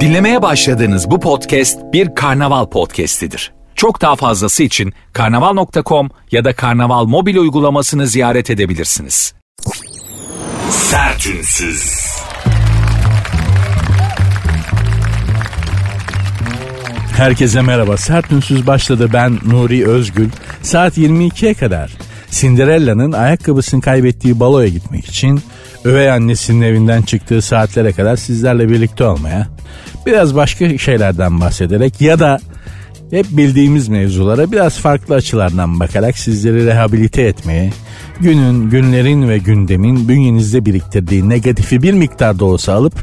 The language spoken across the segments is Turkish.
Dinlemeye başladığınız bu podcast bir karnaval podcastidir. Çok daha fazlası için karnaval.com ya da karnaval mobil uygulamasını ziyaret edebilirsiniz. Sertünsüz. Herkese merhaba. Sert Ünsüz başladı. Ben Nuri Özgül. Saat 22'ye kadar Cinderella'nın ayakkabısını kaybettiği baloya gitmek için övey annesinin evinden çıktığı saatlere kadar sizlerle birlikte olmaya, biraz başka şeylerden bahsederek ya da hep bildiğimiz mevzulara biraz farklı açılardan bakarak sizleri rehabilite etmeye, günün, günlerin ve gündemin bünyenizde biriktirdiği negatifi bir miktarda olsa alıp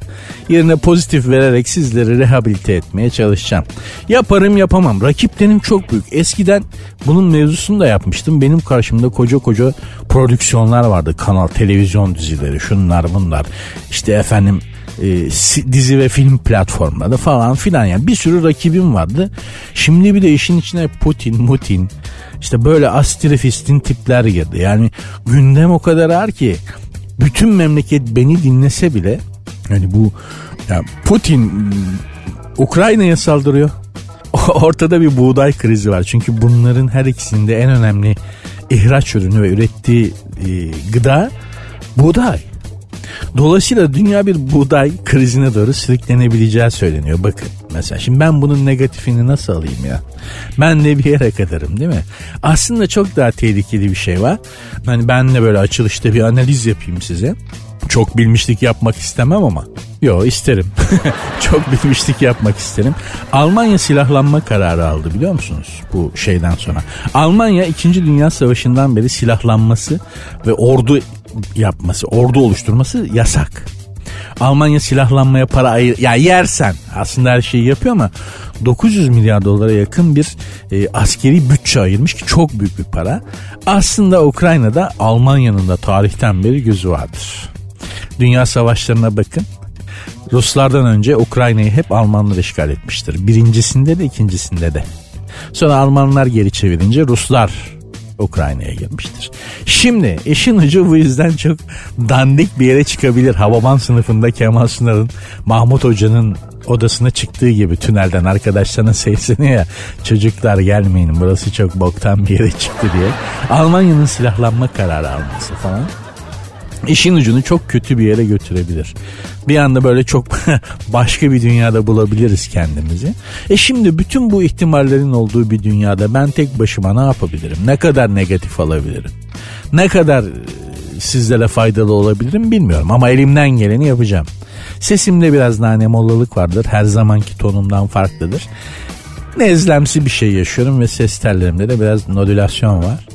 yerine pozitif vererek sizleri rehabilite etmeye çalışacağım. Yaparım yapamam. Rakiplerim çok büyük. Eskiden bunun mevzusunu da yapmıştım. Benim karşımda koca koca prodüksiyonlar vardı. Kanal, televizyon dizileri, şunlar bunlar. İşte efendim e, dizi ve film platformları falan filan yani bir sürü rakibim vardı. Şimdi bir de işin içine Putin, Mutin işte böyle astrefistin tipler girdi. Yani gündem o kadar ağır ki bütün memleket beni dinlese bile yani bu yani Putin Ukrayna'ya saldırıyor. Ortada bir buğday krizi var. Çünkü bunların her ikisinde en önemli ihraç ürünü ve ürettiği e, gıda buğday. Dolayısıyla dünya bir buğday krizine doğru sürüklenebileceği söyleniyor. Bakın mesela şimdi ben bunun negatifini nasıl alayım ya? Ben de bir yere kadarım değil mi? Aslında çok daha tehlikeli bir şey var. Hani ben de böyle açılışta bir analiz yapayım size. Çok bilmişlik yapmak istemem ama. Yo isterim. Çok bilmişlik yapmak isterim. Almanya silahlanma kararı aldı biliyor musunuz bu şeyden sonra. Almanya 2. Dünya Savaşı'ndan beri silahlanması ve ordu yapması, ordu oluşturması yasak. Almanya silahlanmaya para ayır ya yersen aslında her şeyi yapıyor ama 900 milyar dolara yakın bir e, askeri bütçe ayırmış ki çok büyük bir para. Aslında Ukrayna'da Almanya'nın da tarihten beri gözü vardır. Dünya savaşlarına bakın. Ruslardan önce Ukrayna'yı hep Almanlar işgal etmiştir. Birincisinde de ikincisinde de. Sonra Almanlar geri çevirince Ruslar Ukrayna'ya girmiştir. Şimdi işin ucu bu yüzden çok dandik bir yere çıkabilir. Havaman sınıfında Kemal Sunal'ın Mahmut Hoca'nın odasına çıktığı gibi tünelden arkadaşlarına sesleniyor ya çocuklar gelmeyin burası çok boktan bir yere çıktı diye. Almanya'nın silahlanma kararı alması falan işin ucunu çok kötü bir yere götürebilir. Bir anda böyle çok başka bir dünyada bulabiliriz kendimizi. E şimdi bütün bu ihtimallerin olduğu bir dünyada ben tek başıma ne yapabilirim? Ne kadar negatif alabilirim? Ne kadar e, sizlere faydalı olabilirim bilmiyorum ama elimden geleni yapacağım. Sesimde biraz nane mollalık vardır. Her zamanki tonumdan farklıdır. Nezlemsi bir şey yaşıyorum ve ses tellerimde de biraz nodülasyon var.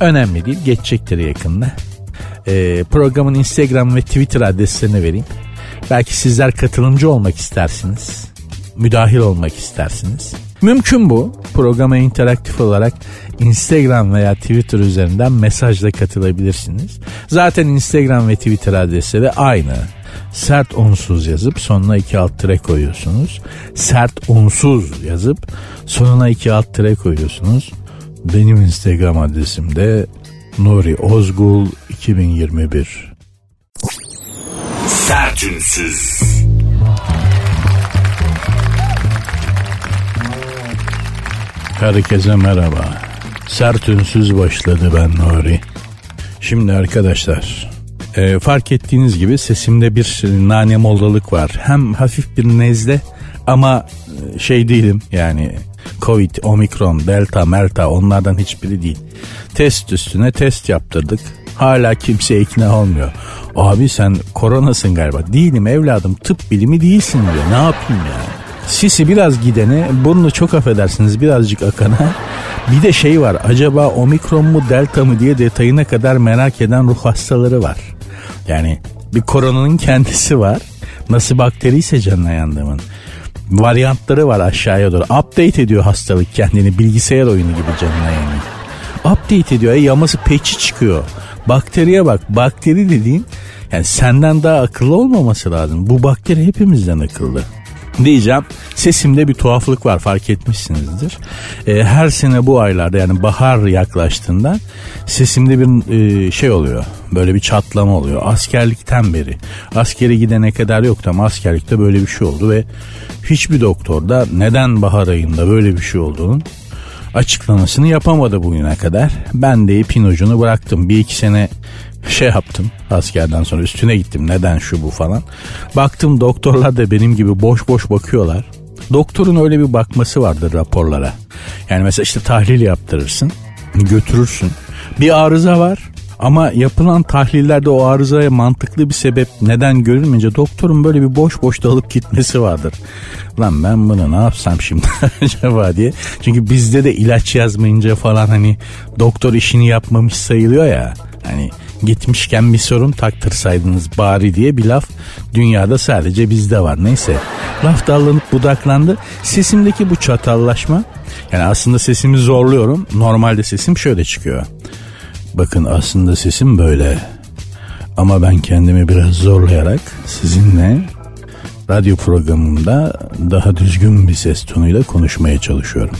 Önemli değil geçecektir yakında e, programın Instagram ve Twitter adreslerini vereyim. Belki sizler katılımcı olmak istersiniz. Müdahil olmak istersiniz. Mümkün bu. Programa interaktif olarak Instagram veya Twitter üzerinden mesajla katılabilirsiniz. Zaten Instagram ve Twitter adresleri aynı. Sert onsuz yazıp sonuna iki alt tire koyuyorsunuz. Sert onsuz yazıp sonuna iki alt tire koyuyorsunuz. Benim Instagram adresim de Nuri Ozgul 2021 Sertünsüz Herkese merhaba. Sertünsüz başladı ben Nuri. Şimdi arkadaşlar e, fark ettiğiniz gibi sesimde bir nane moldalık var. Hem hafif bir nezle ama e, şey değilim yani Covid, Omikron, Delta, Melta onlardan hiçbiri değil. Test üstüne test yaptırdık. Hala kimse ikna olmuyor. Abi sen koronasın galiba. Değilim evladım tıp bilimi değilsin diyor. Ne yapayım yani? Sisi biraz gidene, burnu çok affedersiniz birazcık akana. Bir de şey var acaba omikron mu delta mı diye detayına kadar merak eden ruh hastaları var. Yani bir koronanın kendisi var. Nasıl bakteriyse canına yandığımın varyantları var aşağıya doğru. Update ediyor hastalık kendini bilgisayar oyunu gibi canına yani. Update ediyor. E, yaması peçi çıkıyor. Bakteriye bak. Bakteri dediğin yani senden daha akıllı olmaması lazım. Bu bakteri hepimizden akıllı. diyeceğim. Sesimde bir tuhaflık var fark etmişsinizdir. Ee, her sene bu aylarda yani bahar yaklaştığında sesimde bir e, şey oluyor. Böyle bir çatlama oluyor. Askerlikten beri. Askere gidene kadar yoktu ama askerlikte böyle bir şey oldu ve hiçbir doktor da neden bahar ayında böyle bir şey olduğunun açıklamasını yapamadı bugüne kadar. Ben de ipin ucunu bıraktım. Bir iki sene şey yaptım askerden sonra üstüne gittim neden şu bu falan. Baktım doktorlar da benim gibi boş boş bakıyorlar. Doktorun öyle bir bakması vardır raporlara. Yani mesela işte tahlil yaptırırsın, götürürsün. Bir arıza var ama yapılan tahlillerde o arızaya mantıklı bir sebep neden görülmeyince doktorun böyle bir boş boş dalıp gitmesi vardır. Lan ben bunu ne yapsam şimdi acaba diye. Çünkü bizde de ilaç yazmayınca falan hani doktor işini yapmamış sayılıyor ya. Hani gitmişken bir sorun taktırsaydınız bari diye bir laf dünyada sadece bizde var. Neyse laf dallanıp budaklandı. Sesimdeki bu çatallaşma yani aslında sesimi zorluyorum. Normalde sesim şöyle çıkıyor. Bakın aslında sesim böyle. Ama ben kendimi biraz zorlayarak sizinle radyo programımda daha düzgün bir ses tonuyla konuşmaya çalışıyorum.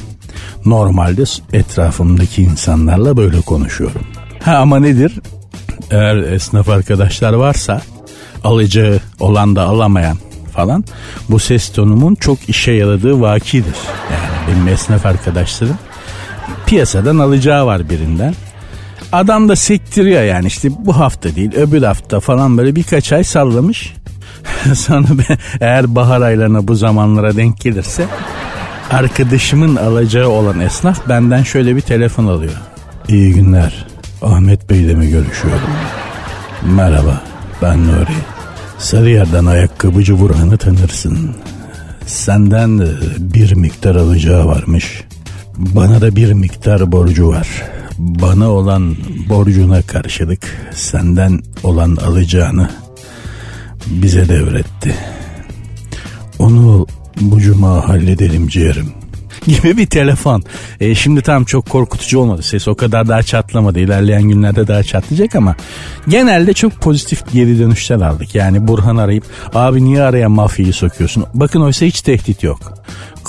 Normalde etrafımdaki insanlarla böyle konuşuyorum. Ha ama nedir? Eğer esnaf arkadaşlar varsa alacağı olan da alamayan falan bu ses tonumun çok işe yaradığı vakidir. Yani benim esnaf arkadaşlarım piyasadan alacağı var birinden. Adam da sektiriyor yani işte bu hafta değil öbür hafta falan böyle birkaç ay sallamış. Sonra ben, eğer bahar aylarına bu zamanlara denk gelirse arkadaşımın alacağı olan esnaf benden şöyle bir telefon alıyor. İyi günler. Ahmet Bey ile mi görüşüyorum? Merhaba ben Nuri. Sarıyer'den ayakkabıcı Burhan'ı tanırsın. Senden bir miktar alacağı varmış. Bana da bir miktar borcu var. Bana olan borcuna karşılık senden olan alacağını bize devretti. Onu bu cuma halledelim ciğerim gibi bir telefon. E, şimdi tam çok korkutucu olmadı. Ses o kadar daha çatlamadı. İlerleyen günlerde daha çatlayacak ama genelde çok pozitif geri dönüşler aldık. Yani Burhan arayıp abi niye araya mafyayı sokuyorsun? Bakın oysa hiç tehdit yok.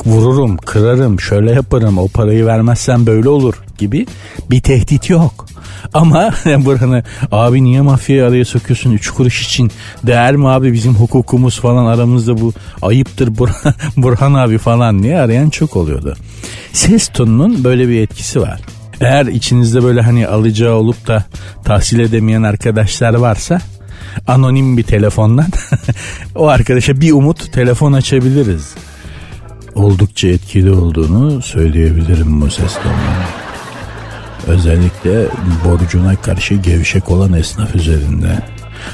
Vururum, kırarım, şöyle yaparım, o parayı vermezsen böyle olur gibi bir tehdit yok. Ama Burhan'ı abi niye mafyayı araya sokuyorsun 3 kuruş için değer mi abi bizim hukukumuz falan aramızda bu ayıptır Burhan, Burhan abi falan diye arayan çok oluyordu. Ses tonunun böyle bir etkisi var. Eğer içinizde böyle hani alacağı olup da tahsil edemeyen arkadaşlar varsa anonim bir telefondan o arkadaşa bir umut telefon açabiliriz. Oldukça etkili olduğunu söyleyebilirim bu ses tonunun. Özellikle borcuna karşı gevşek olan esnaf üzerinde.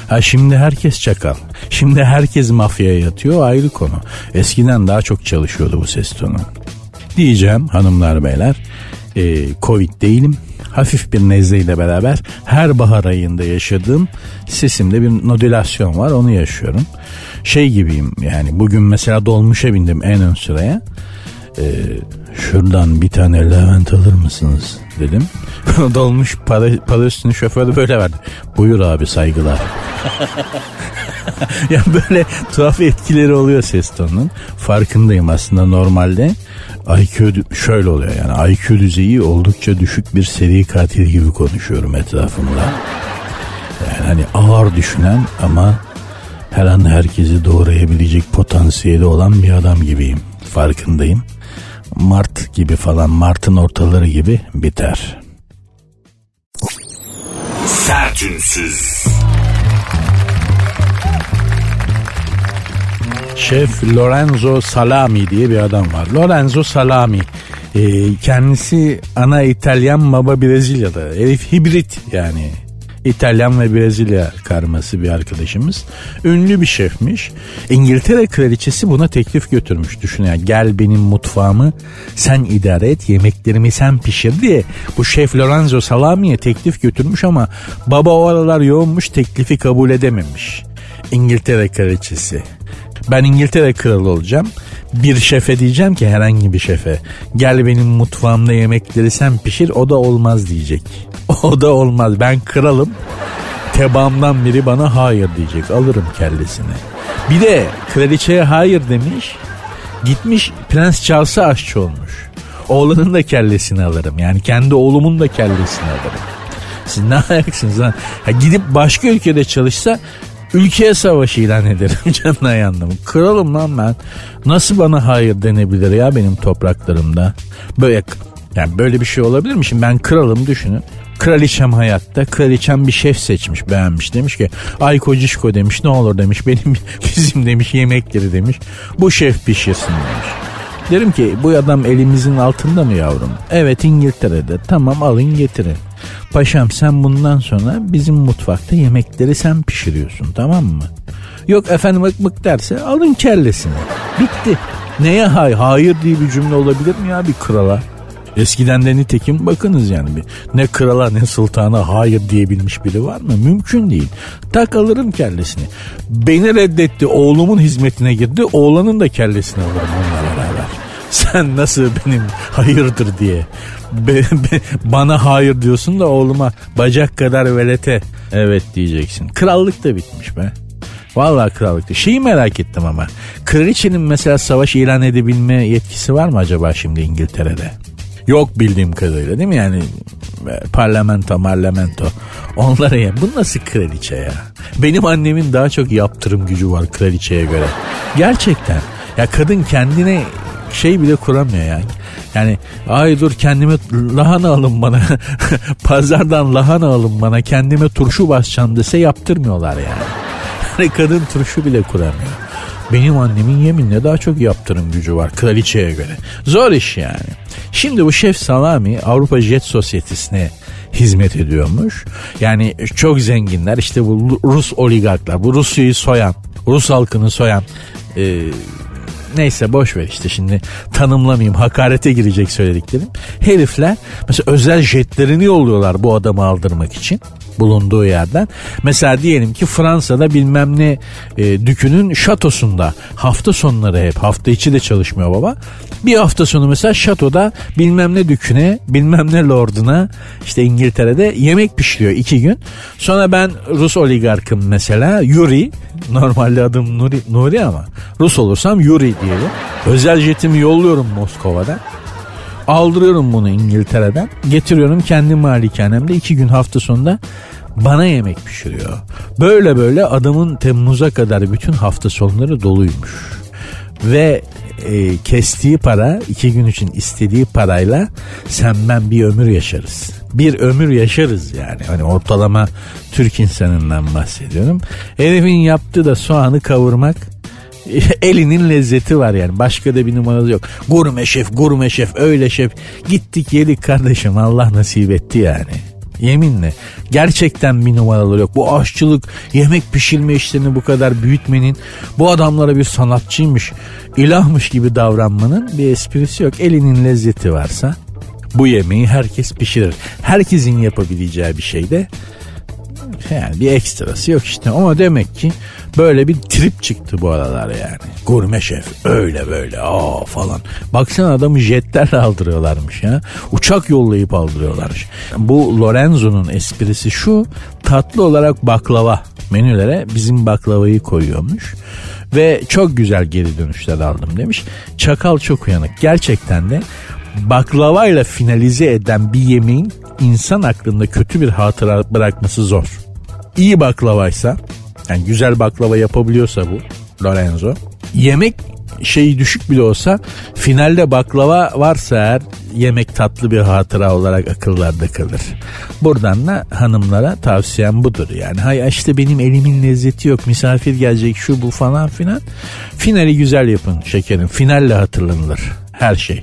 Ha şimdi herkes çakal. Şimdi herkes mafyaya yatıyor ayrı konu. Eskiden daha çok çalışıyordu bu ses tonu. Diyeceğim hanımlar beyler. E, Covid değilim. Hafif bir nezleyle beraber her bahar ayında yaşadığım sesimde bir nodülasyon var onu yaşıyorum. Şey gibiyim yani bugün mesela dolmuşa bindim en ön sıraya. Ee, şuradan bir tane Levent alır mısınız dedim. Dolmuş para, para şoförü böyle verdi. Buyur abi saygılar. ya böyle tuhaf etkileri oluyor ses tonunun. Farkındayım aslında normalde. IQ şöyle oluyor yani IQ düzeyi oldukça düşük bir seri katil gibi konuşuyorum etrafımda. Yani hani ağır düşünen ama her an herkesi doğrayabilecek potansiyeli olan bir adam gibiyim. Farkındayım. Mart gibi falan Mart'ın ortaları gibi biter. Sertünsüz. Şef Lorenzo Salami diye bir adam var. Lorenzo Salami. Ee, kendisi ana İtalyan baba Brezilyalı. Herif hibrit yani İtalyan ve Brezilya karması bir arkadaşımız. Ünlü bir şefmiş. İngiltere kraliçesi buna teklif götürmüş. Düşün ya gel benim mutfağımı sen idare et yemeklerimi sen pişir diye. Bu şef Lorenzo Salami'ye teklif götürmüş ama baba o aralar yoğunmuş teklifi kabul edememiş. İngiltere kraliçesi. Ben İngiltere kralı olacağım. Bir şefe diyeceğim ki herhangi bir şefe. Gel benim mutfağımda yemekleri sen pişir o da olmaz diyecek. O da olmaz ben kralım. Tebaamdan biri bana hayır diyecek alırım kellesini. Bir de kraliçeye hayır demiş. Gitmiş Prens Charles'a aşçı olmuş. Oğlanın da kellesini alırım. Yani kendi oğlumun da kellesini alırım. Siz ne ayaksınız lan? Ha, gidip başka ülkede çalışsa ülkeye savaş ilan ederim canına yandım. Kralım lan ben. Nasıl bana hayır denebilir ya benim topraklarımda? Böyle yani böyle bir şey olabilir mi? Şimdi ben kralım düşünün. Kraliçem hayatta. Kraliçem bir şef seçmiş beğenmiş. Demiş ki ay kocişko demiş ne olur demiş. Benim bizim demiş yemekleri demiş. Bu şef pişirsin demiş. Derim ki bu adam elimizin altında mı yavrum? Evet İngiltere'de. Tamam alın getirin. Paşam sen bundan sonra bizim mutfakta yemekleri sen pişiriyorsun tamam mı? Yok efendim mık mık derse alın kellesini. Bitti. Neye hayır? Hayır diye bir cümle olabilir mi ya bir krala? Eskiden de nitekim bakınız yani bir ne krala ne sultana hayır diyebilmiş biri var mı? Mümkün değil. Tak alırım kellesini. Beni reddetti oğlumun hizmetine girdi oğlanın da kellesini alırım onunla beraber. Sen nasıl benim hayırdır diye. Be, be, bana hayır diyorsun da oğluma bacak kadar velete evet diyeceksin. Krallık da bitmiş be. Vallahi krallıkta. Şeyi merak ettim ama. Kraliçenin mesela savaş ilan edebilme yetkisi var mı acaba şimdi İngiltere'de? Yok bildiğim kadarıyla değil mi yani e, parlamento parlamento onlara ya bu nasıl kraliçe ya benim annemin daha çok yaptırım gücü var kraliçeye göre gerçekten ya kadın kendine şey bile kuramıyor yani. Yani ay dur kendime lahana alın bana. Pazardan lahana alın bana. Kendime turşu basacağım dese yaptırmıyorlar yani. Yani kadın turşu bile kuramıyor. Benim annemin yeminle daha çok yaptırım gücü var kraliçeye göre. Zor iş yani. Şimdi bu Şef Salami Avrupa Jet Sosyetesi'ne hizmet ediyormuş. Yani çok zenginler işte bu Rus oligarklar bu Rusya'yı soyan Rus halkını soyan e, neyse boş ver işte şimdi tanımlamayayım hakarete girecek söylediklerim. Herifler mesela özel jetlerini yolluyorlar bu adamı aldırmak için bulunduğu yerden. Mesela diyelim ki Fransa'da bilmem ne e, dükünün şatosunda hafta sonları hep hafta içi de çalışmıyor baba. Bir hafta sonu mesela şatoda bilmem ne düküne bilmem ne lorduna işte İngiltere'de yemek pişiriyor iki gün. Sonra ben Rus oligarkım mesela Yuri normalde adım Nuri, Nuri ama Rus olursam Yuri diyelim. Özel jetimi yolluyorum Moskova'dan. Aldırıyorum bunu İngiltere'den. Getiriyorum kendi malikanemde iki gün hafta sonunda bana yemek pişiriyor. Böyle böyle adamın Temmuz'a kadar bütün hafta sonları doluymuş. Ve e, kestiği para iki gün için istediği parayla sen ben bir ömür yaşarız. Bir ömür yaşarız yani. Hani ortalama Türk insanından bahsediyorum. Herifin yaptığı da soğanı kavurmak elinin lezzeti var yani. Başka da bir numarası yok. Gurme şef, gurme şef, öyle şef. Gittik yedik kardeşim Allah nasip etti yani. Yeminle. Gerçekten bir numaraları yok. Bu aşçılık, yemek pişirme işlerini bu kadar büyütmenin, bu adamlara bir sanatçıymış, ilahmış gibi davranmanın bir esprisi yok. Elinin lezzeti varsa bu yemeği herkes pişirir. Herkesin yapabileceği bir şey de yani bir ekstrası yok işte. Ama demek ki böyle bir trip çıktı bu aralar yani. Gurme şef öyle böyle aa falan. Baksana adamı jetlerle aldırıyorlarmış ya. Uçak yollayıp aldırıyorlarmış. Bu Lorenzo'nun esprisi şu tatlı olarak baklava menülere bizim baklavayı koyuyormuş. Ve çok güzel geri dönüşler aldım demiş. Çakal çok uyanık. Gerçekten de baklavayla finalize eden bir yemeğin insan aklında kötü bir hatıra bırakması zor. İyi baklavaysa yani güzel baklava yapabiliyorsa bu Lorenzo yemek şeyi düşük bile olsa finalde baklava varsa eğer yemek tatlı bir hatıra olarak akıllarda kalır. Buradan da hanımlara tavsiyem budur. Yani hay işte benim elimin lezzeti yok misafir gelecek şu bu falan filan. Finali güzel yapın şekerim finalle hatırlanılır her şey.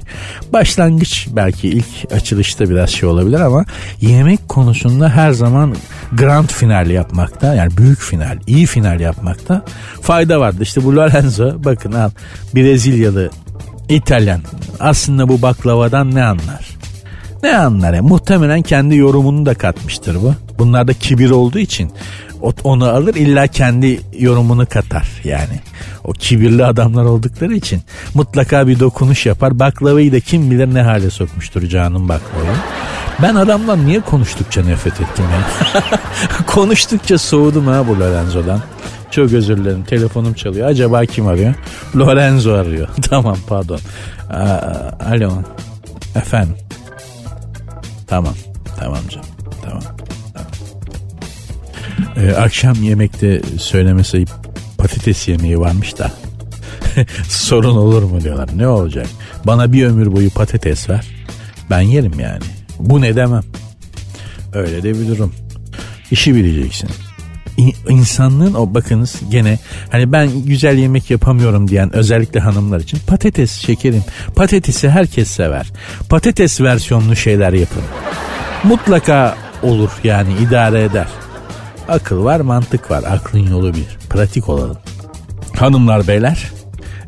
Başlangıç belki ilk açılışta biraz şey olabilir ama yemek konusunda her zaman grand final yapmakta yani büyük final, iyi final yapmakta fayda vardı. İşte bu Lorenzo bakın al Brezilyalı İtalyan aslında bu baklavadan ne anlar? Ne anlar ya? Muhtemelen kendi yorumunu da katmıştır bu. Bunlar da kibir olduğu için onu alır illa kendi yorumunu katar yani. O kibirli adamlar oldukları için mutlaka bir dokunuş yapar. Baklavayı da kim bilir ne hale sokmuştur canım baklavayı. Ben adamdan niye konuştukça nefret ettim ya? konuştukça soğudum ha bu Lorenzo'dan. Çok özür dilerim telefonum çalıyor. Acaba kim arıyor? Lorenzo arıyor. tamam pardon. Aa, alo. Efendim. Tamam. Tamam canım. Tamam. Ee, akşam yemekte söylemesi patates yemeği varmış da. Sorun olur mu diyorlar. Ne olacak? Bana bir ömür boyu patates ver. Ben yerim yani. Bu ne demem. Öyle de bir durum. İşi bileceksin. İnsanlığın o bakınız gene hani ben güzel yemek yapamıyorum diyen özellikle hanımlar için patates şekerim patatesi herkes sever. Patates versiyonlu şeyler yapın. Mutlaka olur yani idare eder. Akıl var mantık var aklın yolu bir pratik olalım. Hanımlar beyler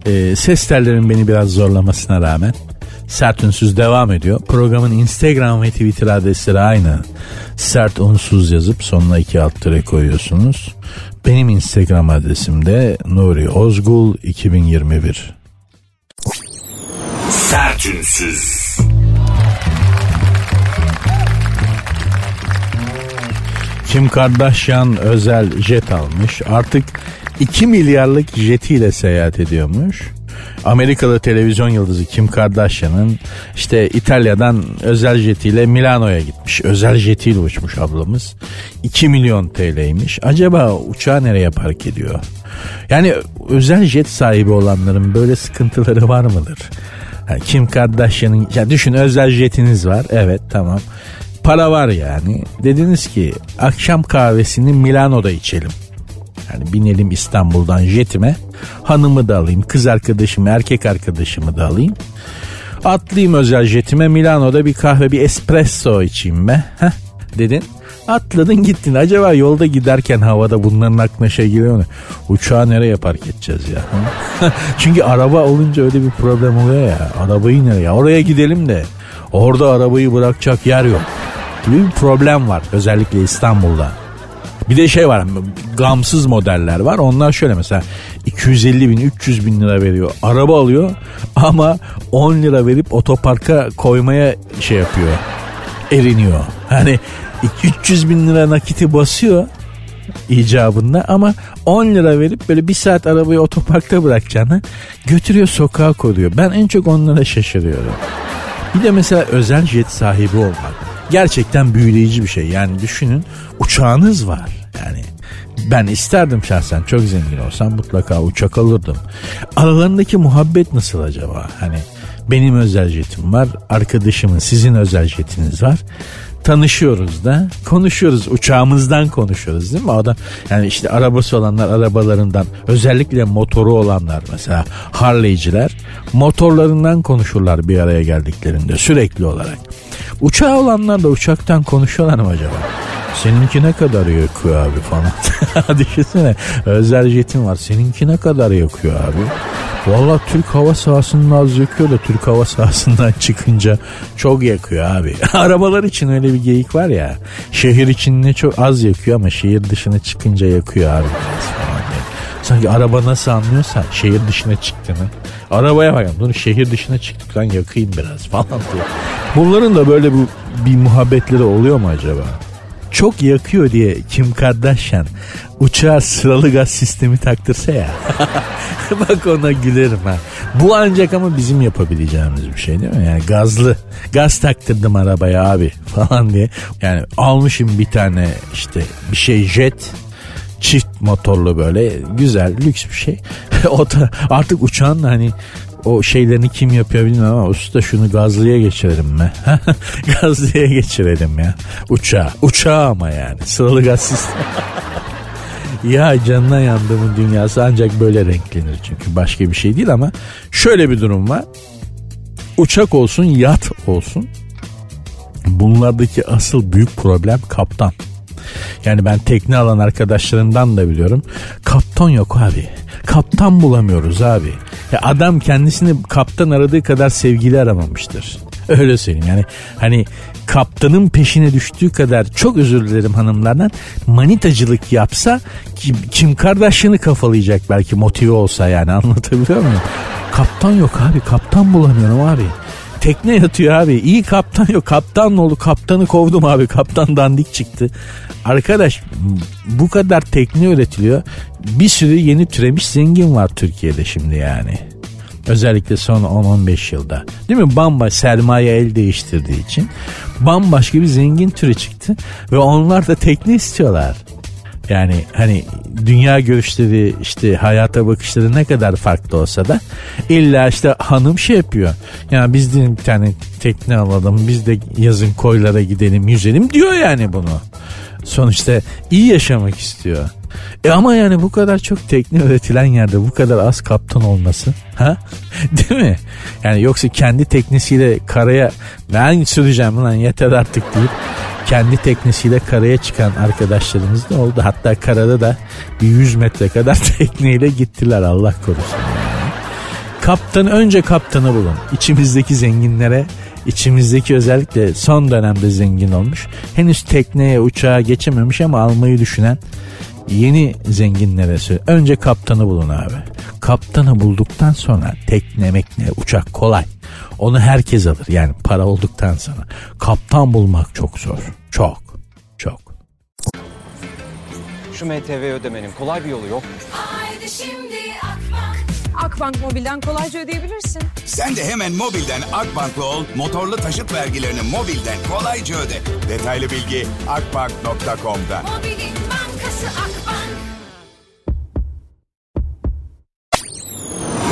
e, ses tellerin beni biraz zorlamasına rağmen Sert Unsuz devam ediyor. Programın Instagram ve Twitter adresleri aynı. Sert Unsuz yazıp sonuna iki alt tere koyuyorsunuz. Benim Instagram adresim de Nuri Ozgul 2021. Sert Kim Kardashian özel jet almış. Artık 2 milyarlık jetiyle seyahat ediyormuş. Amerikalı televizyon yıldızı Kim Kardashian'ın işte İtalya'dan özel jetiyle Milano'ya gitmiş. Özel jetiyle uçmuş ablamız. 2 milyon TL'ymiş. Acaba uçağı nereye park ediyor? Yani özel jet sahibi olanların böyle sıkıntıları var mıdır? Kim Kardashian'ın ya düşün özel jetiniz var. Evet tamam. Para var yani. Dediniz ki akşam kahvesini Milano'da içelim. Yani binelim İstanbul'dan jetime. Hanımı da alayım, kız arkadaşımı, erkek arkadaşımı da alayım. Atlayayım özel jetime Milano'da bir kahve, bir espresso içeyim be. Heh, dedin. Atladın gittin. Acaba yolda giderken havada bunların aklına şey geliyor mu? Uçağı nereye park edeceğiz ya? Çünkü araba olunca öyle bir problem oluyor ya. Arabayı nereye? Oraya gidelim de orada arabayı bırakacak yer yok. Bir problem var özellikle İstanbul'da. Bir de şey var gamsız modeller var. Onlar şöyle mesela 250 bin 300 bin lira veriyor. Araba alıyor ama 10 lira verip otoparka koymaya şey yapıyor. Eriniyor. Hani 300 bin lira nakiti basıyor icabında ama 10 lira verip böyle bir saat arabayı otoparkta bırakacağını götürüyor sokağa koyuyor. Ben en çok onlara şaşırıyorum. Bir de mesela özel jet sahibi olmak gerçekten büyüleyici bir şey. Yani düşünün uçağınız var. Yani ben isterdim şahsen çok zengin olsam mutlaka uçak alırdım. Aralarındaki muhabbet nasıl acaba? Hani benim özel jetim var, arkadaşımın sizin özel jetiniz var tanışıyoruz da konuşuyoruz uçağımızdan konuşuyoruz değil mi adam yani işte arabası olanlar arabalarından özellikle motoru olanlar mesela Harley'ciler motorlarından konuşurlar bir araya geldiklerinde sürekli olarak uçağı olanlar da uçaktan konuşuyorlar mı acaba Seninki ne kadar yakıyor abi falan. Düşünsene özel jetin var. Seninki ne kadar yakıyor abi? Valla Türk hava sahasının az yakıyor da Türk hava sahasından çıkınca çok yakıyor abi. Arabalar için öyle bir geyik var ya. Şehir için ne çok az yakıyor ama şehir dışına çıkınca yakıyor abi. Sanki araba nasıl anlıyorsa şehir dışına çıktığını. Arabaya bak bunu şehir dışına çıktık lan yakayım biraz falan diyor. Bunların da böyle bir, bir muhabbetleri oluyor mu acaba? Çok yakıyor diye Kim Kardashian uçağa sıralı gaz sistemi taktırsa ya. Bak ona gülerim ha. Bu ancak ama bizim yapabileceğimiz bir şey değil mi? Yani gazlı. Gaz taktırdım arabaya abi falan diye. Yani almışım bir tane işte bir şey jet çift motorlu böyle güzel lüks bir şey. o da artık uçağın hani o şeylerini kim yapıyor bilmiyorum ama usta şunu gazlıya geçirelim mi? gazlıya geçirelim ya. Uçağa. Uçağa ama yani. Sıralı gaz sistemi. ya canına yandığımın dünyası ancak böyle renklenir çünkü başka bir şey değil ama şöyle bir durum var. Uçak olsun yat olsun bunlardaki asıl büyük problem kaptan. Yani ben tekne alan arkadaşlarımdan da biliyorum. Kaptan yok abi. Kaptan bulamıyoruz abi. Ya adam kendisini kaptan aradığı kadar sevgili aramamıştır. Öyle söyleyeyim yani hani kaptanın peşine düştüğü kadar çok özür dilerim hanımlardan manitacılık yapsa kim, kim kardeşini kafalayacak belki motive olsa yani anlatabiliyor muyum? Kaptan yok abi kaptan bulamıyorum abi. Tekne yatıyor abi. İyi kaptan yok. Kaptan ne oldu? Kaptanı kovdum abi. Kaptan dandik çıktı. Arkadaş bu kadar tekne üretiliyor. Bir sürü yeni türemiş zengin var Türkiye'de şimdi yani. Özellikle son 10-15 yılda. Değil mi? Bamba sermaye el değiştirdiği için bambaşka bir zengin türü çıktı. Ve onlar da tekne istiyorlar. Yani hani dünya görüşleri işte hayata bakışları ne kadar farklı olsa da illa işte hanım şey yapıyor. Yani biz de bir tane tekne alalım biz de yazın koylara gidelim yüzelim diyor yani bunu. Sonuçta iyi yaşamak istiyor. E ama yani bu kadar çok tekne üretilen yerde bu kadar az kaptan olması ha? Değil mi? Yani yoksa kendi teknesiyle karaya ben süreceğim lan yeter artık deyip kendi teknesiyle karaya çıkan arkadaşlarımız da oldu. Hatta karada da bir 100 metre kadar tekneyle gittiler Allah korusun. Yani. Kaptanı önce kaptanı bulun. İçimizdeki zenginlere içimizdeki özellikle son dönemde zengin olmuş. Henüz tekneye uçağa geçememiş ama almayı düşünen yeni zenginlere söyle. Önce kaptanı bulun abi. Kaptanı bulduktan sonra tekne mekne uçak kolay. Onu herkes alır yani para olduktan sonra. Kaptan bulmak çok zor. Çok. Çok. Şu MTV ödemenin kolay bir yolu yok. Haydi şimdi Akbank. Akbank Mobil'den kolayca ödeyebilirsin. Sen de hemen mobilden Akbank'la ol, motorlu taşıt vergilerini mobilden kolayca öde. Detaylı bilgi akbank.com'da. Mobilin bankası Akbank.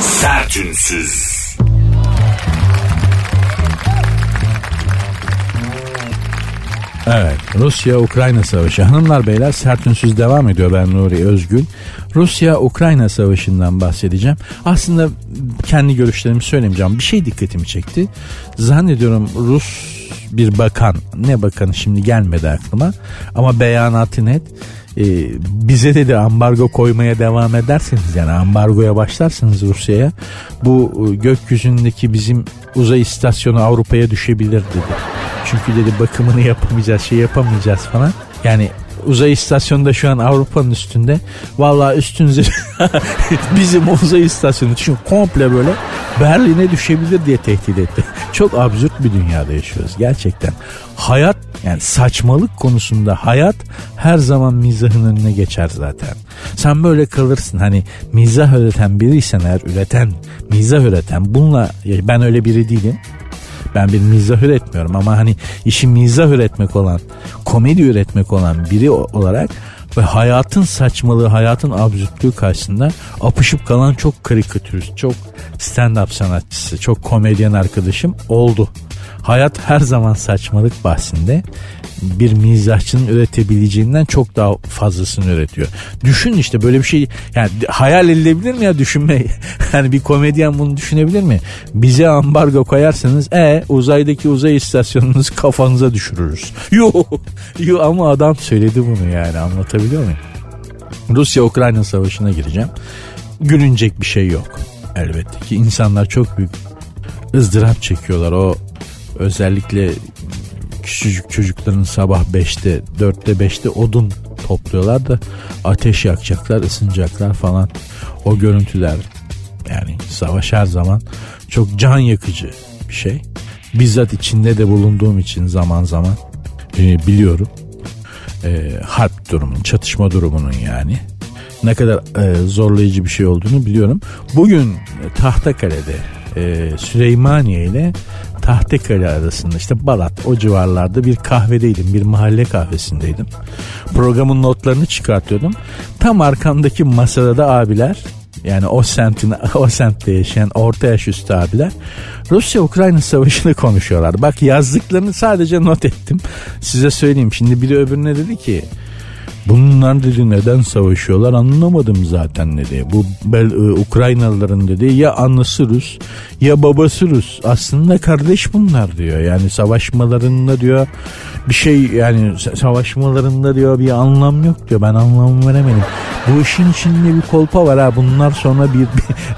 Sertünsüz. Evet Rusya-Ukrayna savaşı. Hanımlar beyler sert ünsüz devam ediyor ben Nuri Özgül. Rusya-Ukrayna savaşından bahsedeceğim. Aslında kendi görüşlerimi söylemeyeceğim. Bir şey dikkatimi çekti. Zannediyorum Rus bir bakan ne bakanı şimdi gelmedi aklıma ama beyanatı net e, bize dedi ambargo koymaya devam ederseniz yani ambargoya başlarsınız Rusya'ya bu e, gökyüzündeki bizim uzay istasyonu Avrupa'ya düşebilir dedi. Çünkü dedi bakımını yapamayacağız şey yapamayacağız falan. Yani uzay istasyonunda şu an Avrupa'nın üstünde. Vallahi üstünüze bizim uzay istasyonu düşün komple böyle Berlin'e düşebilir diye tehdit etti. Çok absürt bir dünyada yaşıyoruz gerçekten. Hayat yani saçmalık konusunda hayat her zaman mizahın önüne geçer zaten. Sen böyle kalırsın hani mizah üreten biriysen eğer üreten, mizah üreten bununla ben öyle biri değilim. Ben bir mizah üretmiyorum ama hani işi mizah üretmek olan, komedi üretmek olan biri olarak ve hayatın saçmalığı, hayatın absürtlüğü karşısında apışıp kalan çok karikatürist, çok stand-up sanatçısı, çok komedyen arkadaşım oldu. Hayat her zaman saçmalık bahsinde bir mizahçının üretebileceğinden çok daha fazlasını üretiyor. Düşün işte böyle bir şey yani hayal edilebilir mi ya düşünme? Yani bir komedyen bunu düşünebilir mi? Bize ambargo koyarsanız e uzaydaki uzay istasyonunuz kafanıza düşürürüz. Yo, yo ama adam söyledi bunu yani anlatabiliyor muyum? Rusya-Ukrayna savaşına gireceğim. Gülünecek bir şey yok. Elbette ki insanlar çok büyük ızdırap çekiyorlar. O özellikle küçücük çocukların sabah 5'te 4'te 5'te odun topluyorlar da ateş yakacaklar ısınacaklar falan. O görüntüler yani savaş her zaman çok can yakıcı bir şey. Bizzat içinde de bulunduğum için zaman zaman e, biliyorum. E, harp durumunun çatışma durumunun yani ne kadar e, zorlayıcı bir şey olduğunu biliyorum. Bugün Tahtakale'de e, Süleymaniye ile Tahtekale arasında işte Balat o civarlarda bir kahvedeydim. Bir mahalle kahvesindeydim. Programın notlarını çıkartıyordum. Tam arkamdaki masada da abiler yani o semtin o semtte yaşayan orta yaş üstü abiler Rusya-Ukrayna savaşını konuşuyorlar. Bak yazdıklarını sadece not ettim. Size söyleyeyim. Şimdi biri öbürüne dedi ki Bunlar dedi neden savaşıyorlar anlamadım zaten dedi. Bu bel, e, Ukraynalıların dedi ya anası Rus ya babası Rus. Aslında kardeş bunlar diyor. Yani savaşmalarında diyor bir şey yani savaşmalarında diyor bir anlam yok diyor. Ben anlam veremedim. Bu işin içinde bir kolpa var ha. Bunlar sonra bir,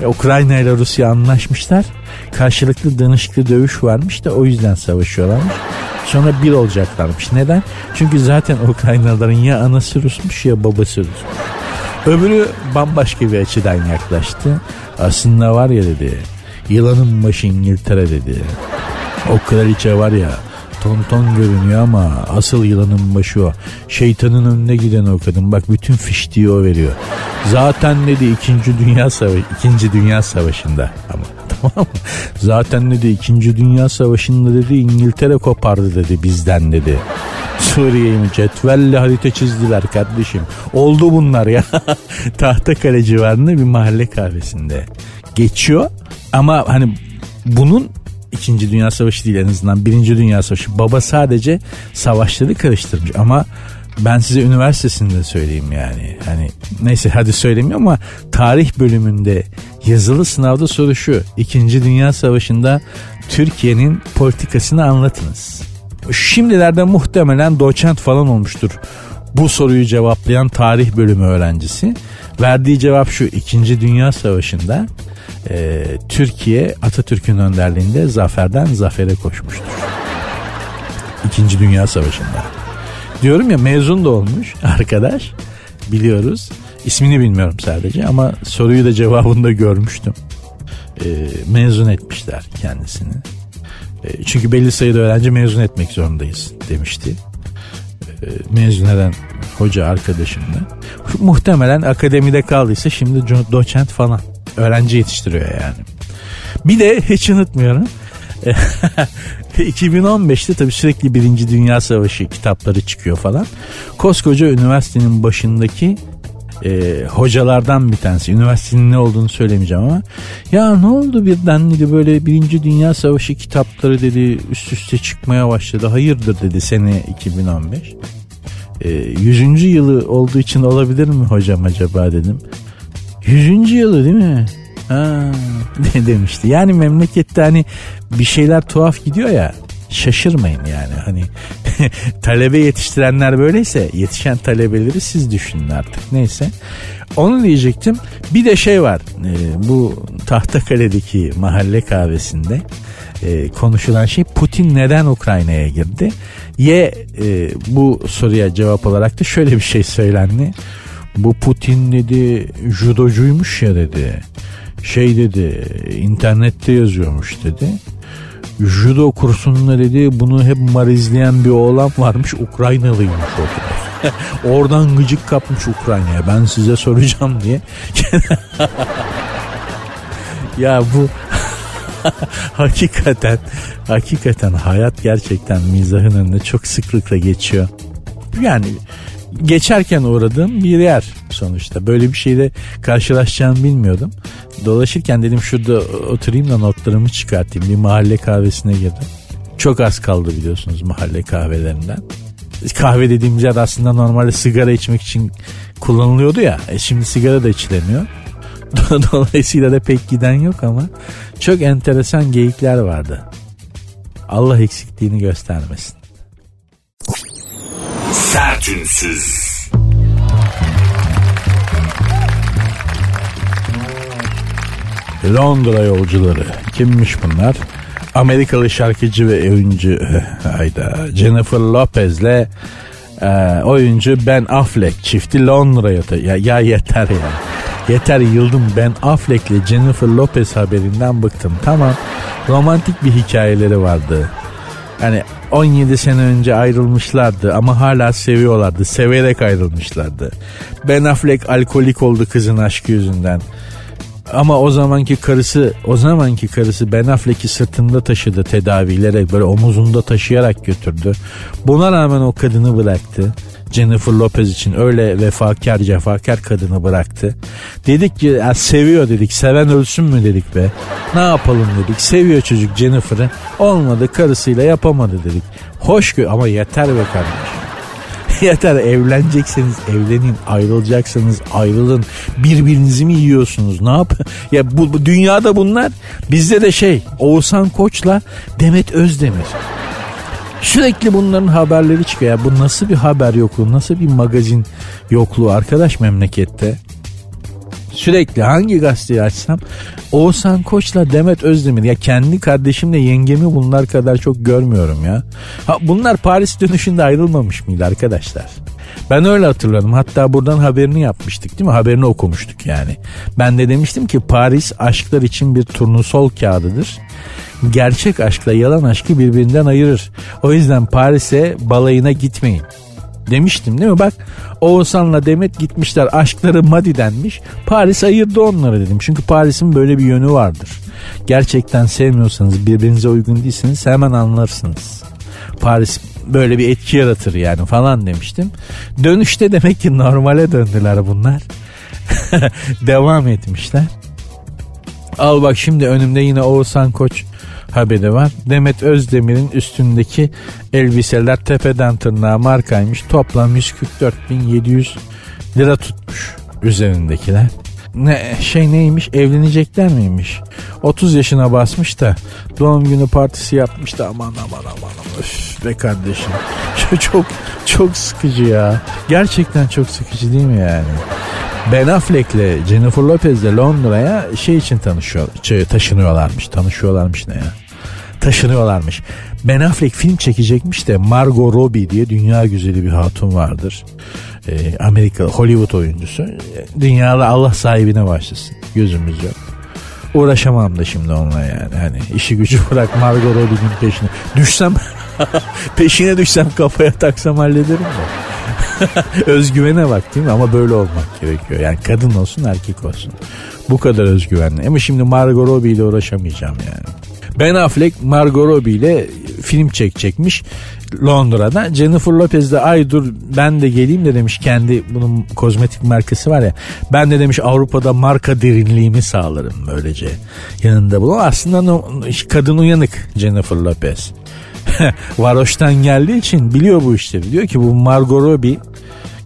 bir Ukrayna ile Rusya anlaşmışlar. Karşılıklı danışıklı dövüş varmış da o yüzden savaşıyorlarmış. Sonra bir olacaklarmış. Neden? Çünkü zaten Ukraynalıların ya anası Rusmuş ya babası Rusmuş. Öbürü bambaşka bir açıdan yaklaştı. Aslında var ya dedi. Yılanın başı İngiltere dedi. O kraliçe var ya tonton görünüyor ama asıl yılanın başı o. Şeytanın önüne giden o kadın. Bak bütün fiştiği o veriyor. Zaten dedi 2. Dünya Savaşı 2. Dünya Savaşı'nda ama tamam? Zaten dedi 2. Dünya Savaşı'nda dedi İngiltere kopardı dedi bizden dedi. Suriye'yi mi cetvelle harita çizdiler kardeşim. Oldu bunlar ya. Tahtakale civarında bir mahalle kahvesinde. Geçiyor ama hani bunun İkinci Dünya Savaşı değil en azından Birinci Dünya Savaşı. Baba sadece savaşları karıştırmış ama ben size üniversitesinde söyleyeyim yani. Hani neyse hadi söylemiyorum ama tarih bölümünde yazılı sınavda soru şu. İkinci Dünya Savaşı'nda Türkiye'nin politikasını anlatınız. Şimdilerde muhtemelen doçent falan olmuştur. Bu soruyu cevaplayan tarih bölümü öğrencisi. Verdiği cevap şu. İkinci Dünya Savaşı'nda e, Türkiye Atatürk'ün önderliğinde zaferden zafere koşmuştur. İkinci Dünya Savaşı'nda. Diyorum ya mezun da olmuş arkadaş biliyoruz. İsmini bilmiyorum sadece ama soruyu da cevabını da görmüştüm. E, mezun etmişler kendisini. E, çünkü belli sayıda öğrenci mezun etmek zorundayız demişti. E, mezun eden hoca arkadaşım da. Muhtemelen akademide kaldıysa şimdi doçent falan öğrenci yetiştiriyor yani. Bir de hiç unutmuyorum. 2015'te tabii sürekli Birinci Dünya Savaşı kitapları çıkıyor falan. Koskoca üniversitenin başındaki e, hocalardan bir tanesi. Üniversitenin ne olduğunu söylemeyeceğim ama. Ya ne oldu birden dedi böyle Birinci Dünya Savaşı kitapları dedi üst üste çıkmaya başladı. Hayırdır dedi sene 2015. E, 100. yılı olduğu için olabilir mi hocam acaba dedim. Yüzüncü yılı değil mi? Ne demişti. Yani memlekette hani bir şeyler tuhaf gidiyor ya şaşırmayın yani. Hani talebe yetiştirenler böyleyse yetişen talebeleri siz düşünün artık. Neyse. Onu diyecektim. Bir de şey var. E, bu Tahtakale'deki mahalle kahvesinde e, konuşulan şey Putin neden Ukrayna'ya girdi? Ye e, bu soruya cevap olarak da şöyle bir şey söylendi. Bu Putin dedi judocuymuş ya dedi. Şey dedi internette yazıyormuş dedi. Judo kursunda dedi bunu hep marizleyen bir oğlan varmış Ukraynalıymış o. Oradan gıcık kapmış Ukrayna'ya ben size soracağım diye. ya bu hakikaten hakikaten hayat gerçekten mizahın önünde çok sıklıkla geçiyor. Yani geçerken uğradığım bir yer sonuçta. Böyle bir şeyle karşılaşacağımı bilmiyordum. Dolaşırken dedim şurada oturayım da notlarımı çıkartayım. Bir mahalle kahvesine girdim. Çok az kaldı biliyorsunuz mahalle kahvelerinden. Kahve dediğimiz yer aslında normalde sigara içmek için kullanılıyordu ya. E şimdi sigara da içilemiyor. Dolayısıyla da pek giden yok ama çok enteresan geyikler vardı. Allah eksikliğini göstermesin. Sertünsüz. Londra yolcuları. Kimmiş bunlar? Amerikalı şarkıcı ve oyuncu hayda Jennifer Lopez'le e, oyuncu Ben Affleck çifti Londra'ya ya, ya yeter ya. Yeter yıldım Ben Affleck'le Jennifer Lopez haberinden bıktım. Tamam romantik bir hikayeleri vardı. Hani 17 sene önce ayrılmışlardı ama hala seviyorlardı. Severek ayrılmışlardı. Ben Affleck alkolik oldu kızın aşkı yüzünden. Ama o zamanki karısı, o zamanki karısı Ben Affleck'i sırtında taşıdı tedavilere böyle omuzunda taşıyarak götürdü. Buna rağmen o kadını bıraktı. Jennifer Lopez için öyle vefakar cefakar kadını bıraktı. Dedik ki ya seviyor dedik. Seven ölsün mü? dedik be. Ne yapalım? dedik. Seviyor çocuk Jennifer'ı. Olmadı karısıyla yapamadı dedik. Hoş ama yeter be kardeşim. Yeter. Evlenecekseniz evlenin ayrılacaksanız ayrılın. Birbirinizi mi yiyorsunuz? Ne yap? Ya bu, bu dünyada bunlar. Bizde de şey Oğuzhan Koç'la Demet Özdemir Sürekli bunların haberleri çıkıyor. Ya bu nasıl bir haber yokluğu, nasıl bir magazin yokluğu arkadaş memlekette? Sürekli hangi gazeteyi açsam Oğuzhan Koç'la Demet Özdemir ya kendi kardeşimle yengemi bunlar kadar çok görmüyorum ya. Ha, bunlar Paris dönüşünde ayrılmamış mıydı arkadaşlar? Ben öyle hatırladım. Hatta buradan haberini yapmıştık değil mi? Haberini okumuştuk yani. Ben de demiştim ki Paris aşklar için bir turnusol kağıdıdır. gerçek aşkla yalan aşkı birbirinden ayırır. O yüzden Paris'e balayına gitmeyin. Demiştim değil mi? Bak Oğuzhan'la Demet gitmişler. Aşkları Madi'denmiş. Paris ayırdı onları dedim. Çünkü Paris'in böyle bir yönü vardır. Gerçekten sevmiyorsanız birbirinize uygun değilsiniz hemen anlarsınız. Paris böyle bir etki yaratır yani falan demiştim. Dönüşte demek ki normale döndüler bunlar. Devam etmişler. Al bak şimdi önümde yine Oğuzhan Koç haberi var. Demet Özdemir'in üstündeki elbiseler tepeden tırnağa markaymış. Toplam 144.700 lira tutmuş üzerindekiler. Ne şey neymiş evlenecekler miymiş? 30 yaşına basmış da doğum günü partisi yapmış da aman aman aman aman öf be kardeşim. çok çok sıkıcı ya. Gerçekten çok sıkıcı değil mi yani? Ben Affleck'le Jennifer Lopez'le Londra'ya şey için tanışıyor, şey, taşınıyorlarmış. Tanışıyorlarmış ne ya? Taşınıyorlarmış. Ben Affleck film çekecekmiş de Margot Robbie diye dünya güzeli bir hatun vardır. Ee, Amerika Hollywood oyuncusu. Dünyada Allah sahibine başlasın. Gözümüz yok. Uğraşamam da şimdi onunla yani. Hani işi gücü bırak Margot Robbie'nin peşine. Düşsem peşine düşsem kafaya taksam hallederim de. Özgüvene bak değil mi? Ama böyle olmak gerekiyor. Yani kadın olsun erkek olsun. Bu kadar özgüvenli. Ama şimdi Margot Robbie ile uğraşamayacağım yani. Ben Affleck Margot Robbie ile film çekecekmiş Londra'da. Jennifer Lopez de ay dur ben de geleyim de demiş kendi bunun kozmetik markası var ya. Ben de demiş Avrupa'da marka derinliğimi sağlarım böylece. Yanında bunu aslında kadın uyanık Jennifer Lopez. Varoş'tan geldiği için biliyor bu işleri. Diyor ki bu Margot Robbie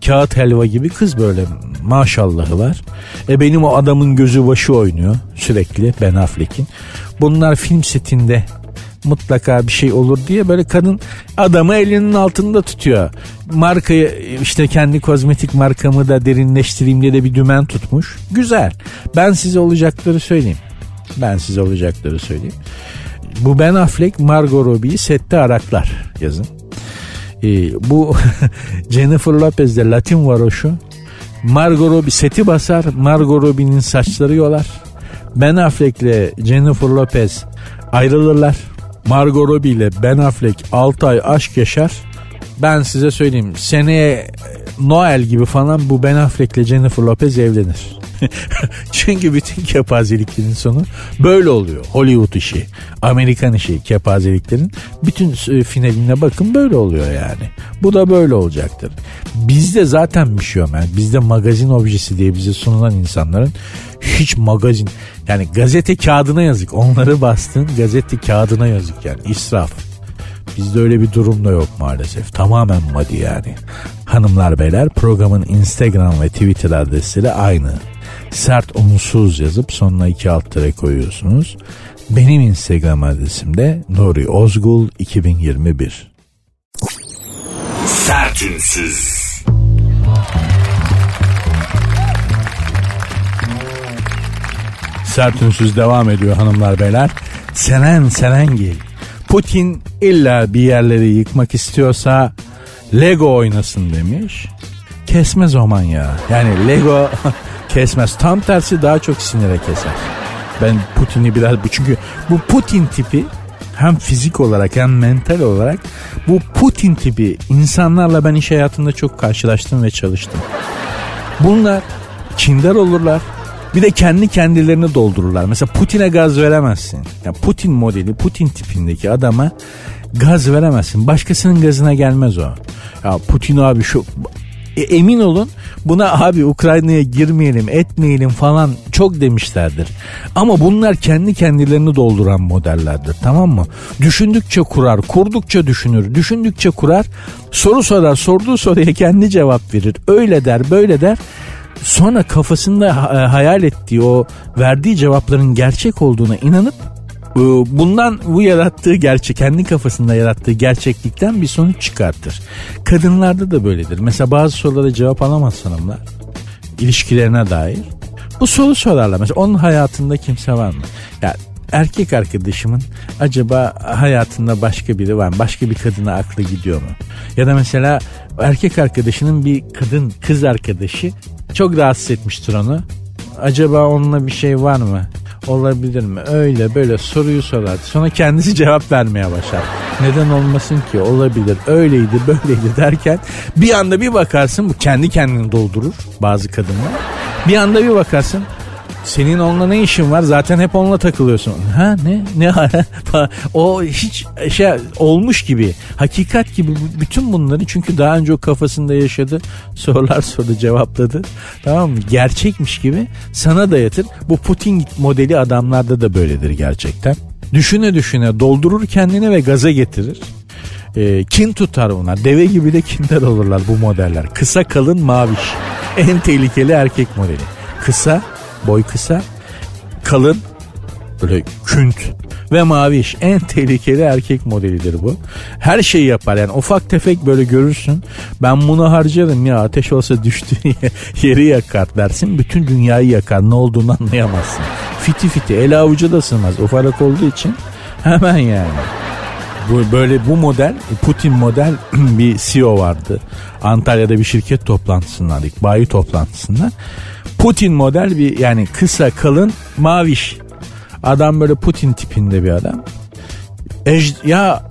kağıt helva gibi kız böyle maşallahı var. E benim o adamın gözü başı oynuyor sürekli Ben Affleck'in. Bunlar film setinde mutlaka bir şey olur diye böyle kadın adamı elinin altında tutuyor. Markayı işte kendi kozmetik markamı da derinleştireyim diye de bir dümen tutmuş. Güzel. Ben size olacakları söyleyeyim. Ben size olacakları söyleyeyim. Bu Ben Affleck Margot Robbie'yi sette araklar yazın. Ee, bu Jennifer Lopez'de Latin varoşu Margot Robbie seti basar. Margot Robbie'nin saçları yolar. Ben Affleck ile Jennifer Lopez ayrılırlar. Margot Robbie ile Ben Affleck 6 ay aşk yaşar. Ben size söyleyeyim seneye Noel gibi falan bu Ben Affleck ile Jennifer Lopez evlenir. Çünkü bütün kepazeliklerin sonu böyle oluyor. Hollywood işi, Amerikan işi kepazeliklerin bütün finaline bakın böyle oluyor yani. Bu da böyle olacaktır. Bizde zaten bir şey yok. Yani bizde magazin objesi diye bize sunulan insanların hiç magazin yani gazete kağıdına yazık. Onları bastın gazete kağıdına yazık yani israf. Bizde öyle bir durum da yok maalesef. Tamamen madi yani. Hanımlar beyler programın Instagram ve Twitter adresleri aynı sert unsuz yazıp sonuna iki alt tere koyuyorsunuz. Benim Instagram adresim de Nuri Ozgul 2021. Sertünsüz. Sertünsüz devam ediyor hanımlar beyler. Senen Serengil. Putin illa bir yerleri yıkmak istiyorsa Lego oynasın demiş. Kesmez o ya. Yani Lego kesmez. Tam tersi daha çok sinire keser. Ben Putin'i biraz bu çünkü bu Putin tipi hem fizik olarak hem mental olarak bu Putin tipi insanlarla ben iş hayatında çok karşılaştım ve çalıştım. Bunlar kindar olurlar. Bir de kendi kendilerini doldururlar. Mesela Putin'e gaz veremezsin. Yani Putin modeli, Putin tipindeki adama gaz veremezsin. Başkasının gazına gelmez o. Ya Putin abi şu e, emin olun buna abi Ukrayna'ya girmeyelim etmeyelim falan çok demişlerdir. Ama bunlar kendi kendilerini dolduran modellerdir tamam mı? Düşündükçe kurar, kurdukça düşünür, düşündükçe kurar. Soru sorar, sorduğu soruya kendi cevap verir. Öyle der, böyle der. Sonra kafasında hayal ettiği o verdiği cevapların gerçek olduğuna inanıp bundan bu yarattığı gerçek kendi kafasında yarattığı gerçeklikten bir sonuç çıkartır. Kadınlarda da böyledir. Mesela bazı sorulara cevap alamaz hanımlar. ilişkilerine dair. Bu soru sorarlar. Mesela onun hayatında kimse var mı? Ya erkek arkadaşımın acaba hayatında başka biri var mı? Başka bir kadına aklı gidiyor mu? Ya da mesela erkek arkadaşının bir kadın kız arkadaşı çok rahatsız etmiştir onu. Acaba onunla bir şey var mı? Olabilir mi? Öyle böyle soruyu sorar. Sonra kendisi cevap vermeye başlar. Neden olmasın ki? Olabilir. Öyleydi, böyleydi derken bir anda bir bakarsın bu kendi kendini doldurur bazı kadınlar. Bir anda bir bakarsın senin onunla ne işin var? Zaten hep onunla takılıyorsun. Ha ne? Ne? o hiç şey olmuş gibi. Hakikat gibi bütün bunları çünkü daha önce o kafasında yaşadı. Sorular sordu cevapladı. Tamam mı? Gerçekmiş gibi sana dayatır. Bu Putin modeli adamlarda da böyledir gerçekten. Düşüne düşüne doldurur kendini ve gaza getirir. E, kin tutar ona. Deve gibi de kinder olurlar bu modeller. Kısa kalın maviş. En tehlikeli erkek modeli. Kısa boy kısa, kalın, böyle künt ve maviş. En tehlikeli erkek modelidir bu. Her şeyi yapar yani ufak tefek böyle görürsün. Ben bunu harcarım ya ateş olsa düştüğü yeri yakar dersin. Bütün dünyayı yakar ne olduğunu anlayamazsın. Fiti fiti el avucu da sığmaz ufak olduğu için hemen yani. Bu, böyle bu model Putin model bir CEO vardı. Antalya'da bir şirket toplantısındaydık. Bayi toplantısında. Putin model bir yani kısa kalın maviş. Adam böyle Putin tipinde bir adam. Ej, ya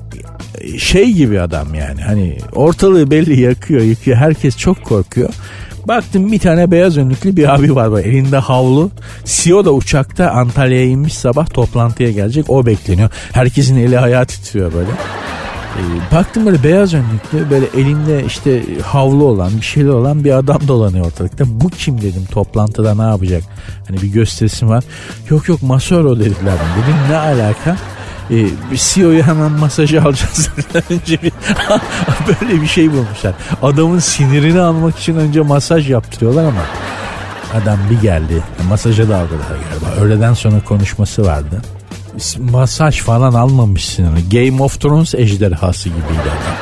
şey gibi adam yani hani ortalığı belli yakıyor yıkıyor herkes çok korkuyor. Baktım bir tane beyaz önlüklü bir abi var böyle elinde havlu. CEO da uçakta Antalya'ya inmiş sabah toplantıya gelecek o bekleniyor. Herkesin eli ayağı titriyor böyle. E, baktım böyle beyaz önlüklü böyle elinde işte havlu olan bir şeyler olan bir adam dolanıyor ortalıkta. Bu kim dedim toplantıda ne yapacak? Hani bir gösterisi var. Yok yok masör o dediler. Dedim ne alaka? E, bir CEO'yu hemen masajı alacağız. önce bir böyle bir şey bulmuşlar. Adamın sinirini almak için önce masaj yaptırıyorlar ama adam bir geldi. Masaja da aldılar galiba. Öğleden sonra konuşması vardı masaj falan almamışsın. Game of Thrones ejderhası gibiydi adam.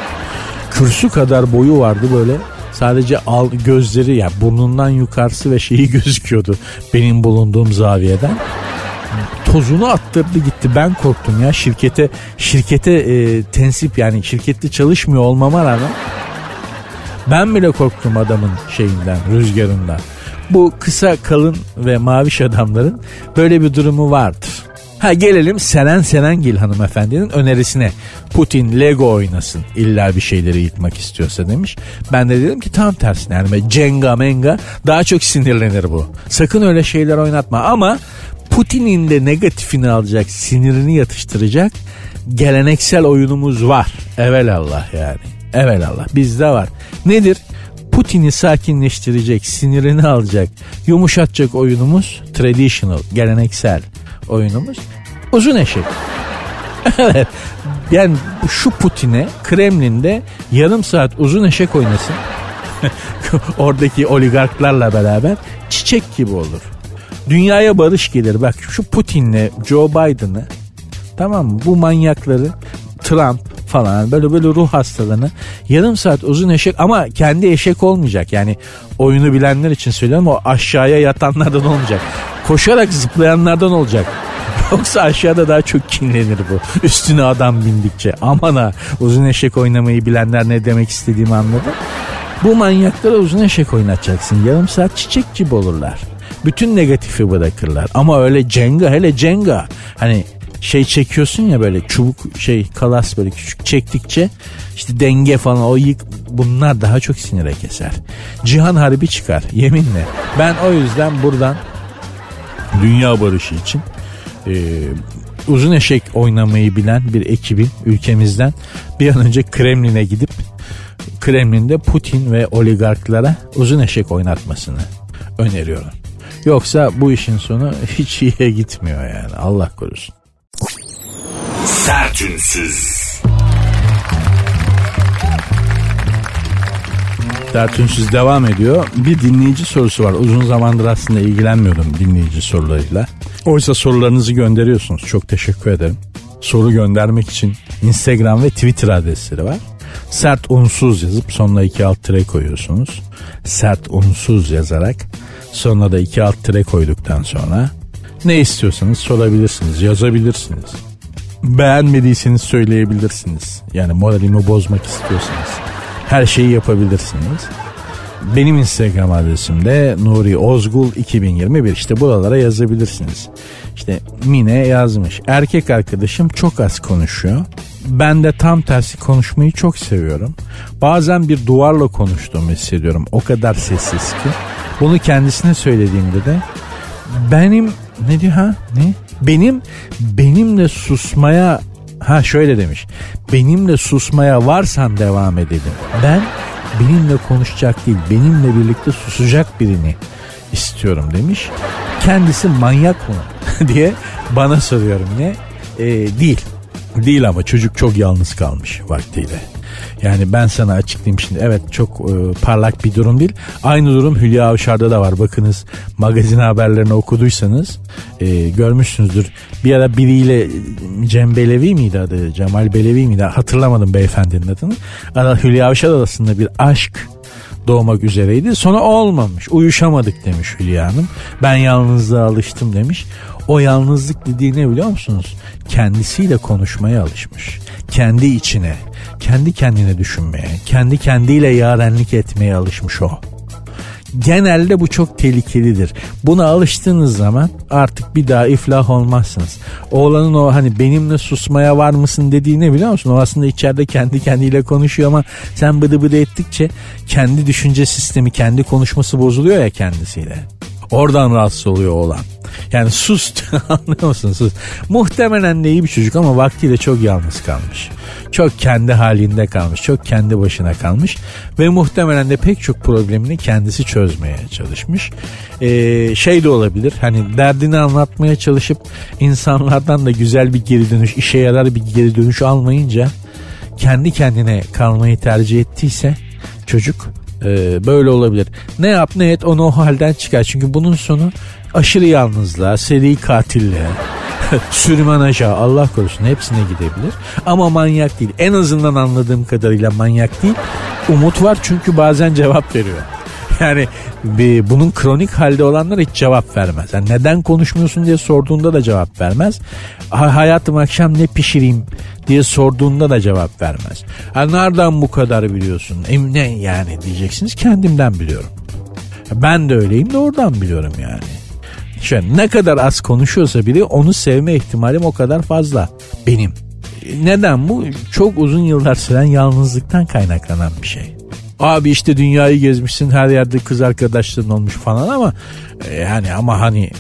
Kürsü kadar boyu vardı böyle. Sadece al gözleri ya yani burnundan yukarısı ve şeyi gözüküyordu benim bulunduğum zaviyeden. Tozunu attırdı gitti. Ben korktum ya şirkete şirkete e, tensip yani şirkette çalışmıyor olmama rağmen ben bile korktum adamın şeyinden, rüzgarından. Bu kısa, kalın ve maviş adamların böyle bir durumu vardır. Ha gelelim Seren Serengil hanımefendinin önerisine. Putin Lego oynasın illa bir şeyleri yıkmak istiyorsa demiş. Ben de dedim ki tam tersine yani Cenga menga daha çok sinirlenir bu. Sakın öyle şeyler oynatma ama Putin'in de negatifini alacak, sinirini yatıştıracak geleneksel oyunumuz var. Evelallah yani. Evelallah bizde var. Nedir? Putin'i sakinleştirecek, sinirini alacak, yumuşatacak oyunumuz traditional, geleneksel oyunumuz uzun eşek. evet. Yani şu Putin'e Kremlin'de yarım saat uzun eşek oynasın. Oradaki oligarklarla beraber çiçek gibi olur. Dünyaya barış gelir. Bak şu Putin'le Joe Biden'ı tamam mı? Bu manyakları Trump falan böyle böyle ruh hastalığını yarım saat uzun eşek ama kendi eşek olmayacak. Yani oyunu bilenler için söylüyorum o aşağıya yatanlardan olmayacak. Koşarak zıplayanlardan olacak. Yoksa aşağıda daha çok kinlenir bu. Üstüne adam bindikçe. Aman ha uzun eşek oynamayı bilenler ne demek istediğimi anladı. Bu manyaklara uzun eşek oynatacaksın. Yarım saat çiçek gibi olurlar. Bütün negatifi bırakırlar. Ama öyle cenga hele cenga. Hani şey çekiyorsun ya böyle çubuk şey kalas böyle küçük çektikçe işte denge falan o yık bunlar daha çok sinire keser. Cihan Harbi çıkar yeminle. Ben o yüzden buradan dünya barışı için e, uzun eşek oynamayı bilen bir ekibin ülkemizden bir an önce Kremlin'e gidip Kremlin'de Putin ve oligarklara uzun eşek oynatmasını öneriyorum. Yoksa bu işin sonu hiç iyiye gitmiyor yani Allah korusun. Sertünsüz. Sertünsüz devam ediyor. Bir dinleyici sorusu var. Uzun zamandır aslında ilgilenmiyordum dinleyici sorularıyla. Oysa sorularınızı gönderiyorsunuz. Çok teşekkür ederim. Soru göndermek için Instagram ve Twitter adresleri var. Sert unsuz yazıp sonuna iki alt tire koyuyorsunuz. Sert unsuz yazarak sonuna da iki alt tire koyduktan sonra ne istiyorsanız sorabilirsiniz, yazabilirsiniz. Beğenmediyseniz söyleyebilirsiniz. Yani moralimi bozmak istiyorsanız her şeyi yapabilirsiniz. benim Instagram adresim de Nuri Ozgul 2021 işte buralara yazabilirsiniz. İşte Mine yazmış. Erkek arkadaşım çok az konuşuyor. Ben de tam tersi konuşmayı çok seviyorum. Bazen bir duvarla konuştuğumu hissediyorum. O kadar sessiz ki. Bunu kendisine söylediğimde de benim ne diyor ha ne? Benim benimle susmaya ha şöyle demiş. Benimle susmaya varsan devam edelim. Ben benimle konuşacak değil benimle birlikte susacak birini istiyorum demiş. Kendisi manyak mı diye bana soruyorum ne? Ee, değil. Değil ama çocuk çok yalnız kalmış vaktiyle. Yani ben sana açıklayayım şimdi. Evet çok e, parlak bir durum değil. Aynı durum Hülya Avşar'da da var. Bakınız magazin haberlerini okuduysanız e, görmüşsünüzdür. Bir ara biriyle Cem Belevi miydi adı? Cemal Belevi miydi? Hatırlamadım beyefendinin adını. Ara Hülya Avşar arasında bir aşk doğmak üzereydi. Sonra olmamış. Uyuşamadık demiş Hülya Hanım. Ben yalnızlığa alıştım demiş. O yalnızlık dediği ne biliyor musunuz? Kendisiyle konuşmaya alışmış. Kendi içine, kendi kendine düşünmeye, kendi kendiyle yarenlik etmeye alışmış o. Genelde bu çok tehlikelidir. Buna alıştığınız zaman artık bir daha iflah olmazsınız. Oğlanın o hani benimle susmaya var mısın dediği ne biliyor musun? O aslında içeride kendi kendiyle konuşuyor ama sen bıdı bıdı ettikçe kendi düşünce sistemi, kendi konuşması bozuluyor ya kendisiyle. Oradan rahatsız oluyor oğlan. Yani sus anlıyor musun sus. Muhtemelen de iyi bir çocuk ama vaktiyle çok yalnız kalmış. Çok kendi halinde kalmış. Çok kendi başına kalmış. Ve muhtemelen de pek çok problemini kendisi çözmeye çalışmış. Ee, şey de olabilir hani derdini anlatmaya çalışıp insanlardan da güzel bir geri dönüş, işe yarar bir geri dönüş almayınca kendi kendine kalmayı tercih ettiyse çocuk e, böyle olabilir. Ne yap ne et onu o halden çıkar. Çünkü bunun sonu aşırı yalnızlığa, seri katilliğe, sürmanaja Allah korusun hepsine gidebilir. Ama manyak değil. En azından anladığım kadarıyla manyak değil. Umut var çünkü bazen cevap veriyor. Yani bir, bunun kronik halde olanlar hiç cevap vermez. Yani neden konuşmuyorsun diye sorduğunda da cevap vermez. Ha, hayatım akşam ne pişireyim diye sorduğunda da cevap vermez. Ha, nereden bu kadar biliyorsun? E, ne yani diyeceksiniz kendimden biliyorum. Ben de öyleyim de oradan biliyorum yani. Şöyle ne kadar az konuşuyorsa biri onu sevme ihtimalim o kadar fazla benim. Neden bu? Çok uzun yıllar süren yalnızlıktan kaynaklanan bir şey. Abi işte dünyayı gezmişsin her yerde kız arkadaşların olmuş falan ama e, yani ama hani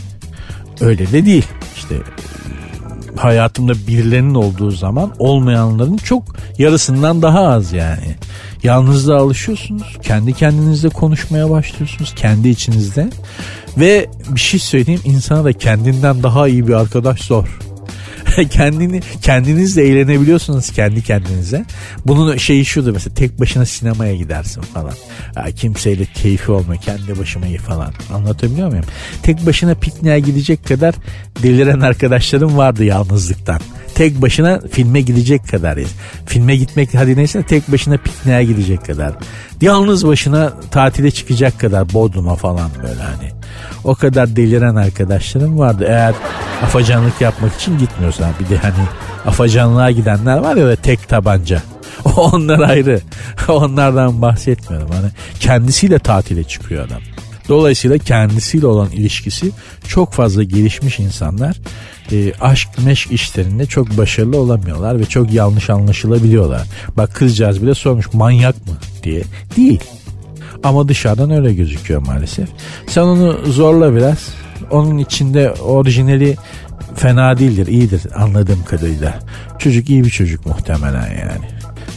öyle de değil. İşte e, hayatımda birilerinin olduğu zaman olmayanların çok yarısından daha az yani. Yalnızlığa alışıyorsunuz. Kendi kendinizle konuşmaya başlıyorsunuz. Kendi içinizde. Ve bir şey söyleyeyim insana da kendinden daha iyi bir arkadaş zor. kendini kendinizle eğlenebiliyorsunuz kendi kendinize. Bunun şeyi şudur mesela tek başına sinemaya gidersin falan. Ya, kimseyle keyfi olma kendi başıma iyi falan. Anlatabiliyor muyum? Tek başına pikniğe gidecek kadar deliren arkadaşlarım vardı yalnızlıktan tek başına filme gidecek kadar. Filme gitmek hadi neyse tek başına pikniğe gidecek kadar. Yalnız başına tatile çıkacak kadar Bodrum'a falan böyle hani. O kadar deliren arkadaşlarım vardı. Eğer afacanlık yapmak için gitmiyorsan bir de hani afacanlığa gidenler var ya tek tabanca. Onlar ayrı. Onlardan bahsetmiyorum. Hani kendisiyle tatile çıkıyor adam. Dolayısıyla kendisiyle olan ilişkisi çok fazla gelişmiş insanlar e, aşk meşk işlerinde çok başarılı olamıyorlar ve çok yanlış anlaşılabiliyorlar. Bak kızcağız bile sormuş manyak mı diye. Değil. Ama dışarıdan öyle gözüküyor maalesef. Sen onu zorla biraz. Onun içinde orijinali fena değildir, iyidir anladığım kadarıyla. Çocuk iyi bir çocuk muhtemelen yani.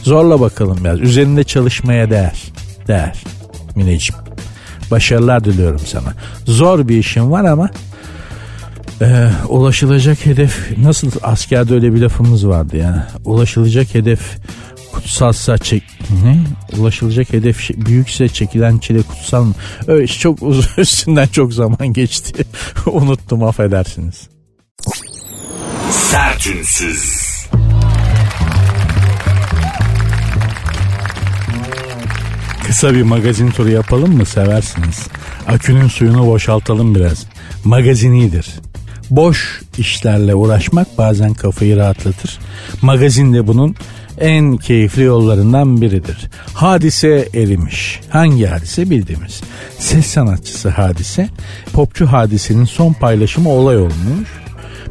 Zorla bakalım biraz. Üzerinde çalışmaya değer. Değer. Mineciğim. Başarılar diliyorum sana. Zor bir işin var ama e, ulaşılacak hedef nasıl askerde öyle bir lafımız vardı yani. Ulaşılacak hedef kutsalsa çek ne? Ulaşılacak hedef şey, büyükse çekilen çile kutsal mı? Öyle çok uzun üstünden çok zaman geçti. Unuttum affedersiniz. Sertünsüz. Kısa bir magazin turu yapalım mı seversiniz. Akünün suyunu boşaltalım biraz. Magazin iyidir. Boş işlerle uğraşmak bazen kafayı rahatlatır. Magazin de bunun en keyifli yollarından biridir. Hadise erimiş. Hangi hadise bildiğimiz. Ses sanatçısı hadise. Popçu hadisenin son paylaşımı olay olmuş.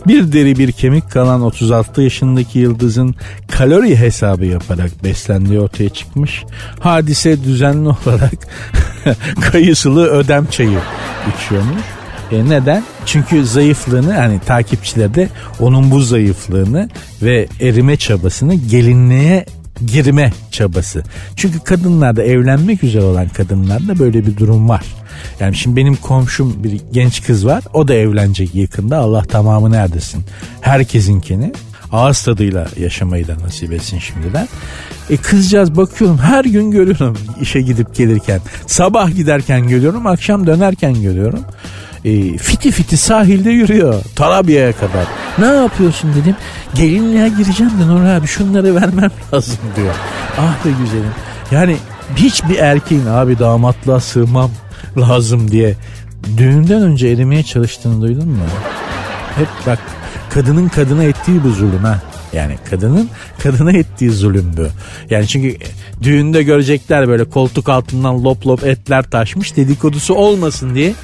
Bir deri bir kemik kalan 36 yaşındaki yıldızın kalori hesabı yaparak beslendiği ortaya çıkmış. Hadise düzenli olarak kayısılı ödem çayı içiyormuş. E neden? Çünkü zayıflığını hani takipçiler de onun bu zayıflığını ve erime çabasını gelinliğe girme çabası. Çünkü kadınlarda evlenmek üzere olan kadınlarda böyle bir durum var. Yani şimdi benim komşum bir genç kız var. O da evlenecek yakında. Allah tamamı neredesin? Herkesinkini ağız tadıyla yaşamayı da nasip etsin şimdiden. E kızcağız bakıyorum her gün görüyorum işe gidip gelirken. Sabah giderken görüyorum akşam dönerken görüyorum. E, fiti fiti sahilde yürüyor. Tarabya'ya kadar. Ne yapıyorsun dedim. Gelinliğe gireceğim de Nur abi şunları vermem lazım diyor. Ah be güzelim. Yani hiçbir erkeğin abi damatlığa sığmam lazım diye düğünden önce erimeye çalıştığını duydun mu? Hep bak kadının kadına ettiği bu zulüm ha. Yani kadının kadına ettiği zulüm bu. Yani çünkü düğünde görecekler böyle koltuk altından lop lop etler taşmış dedikodusu olmasın diye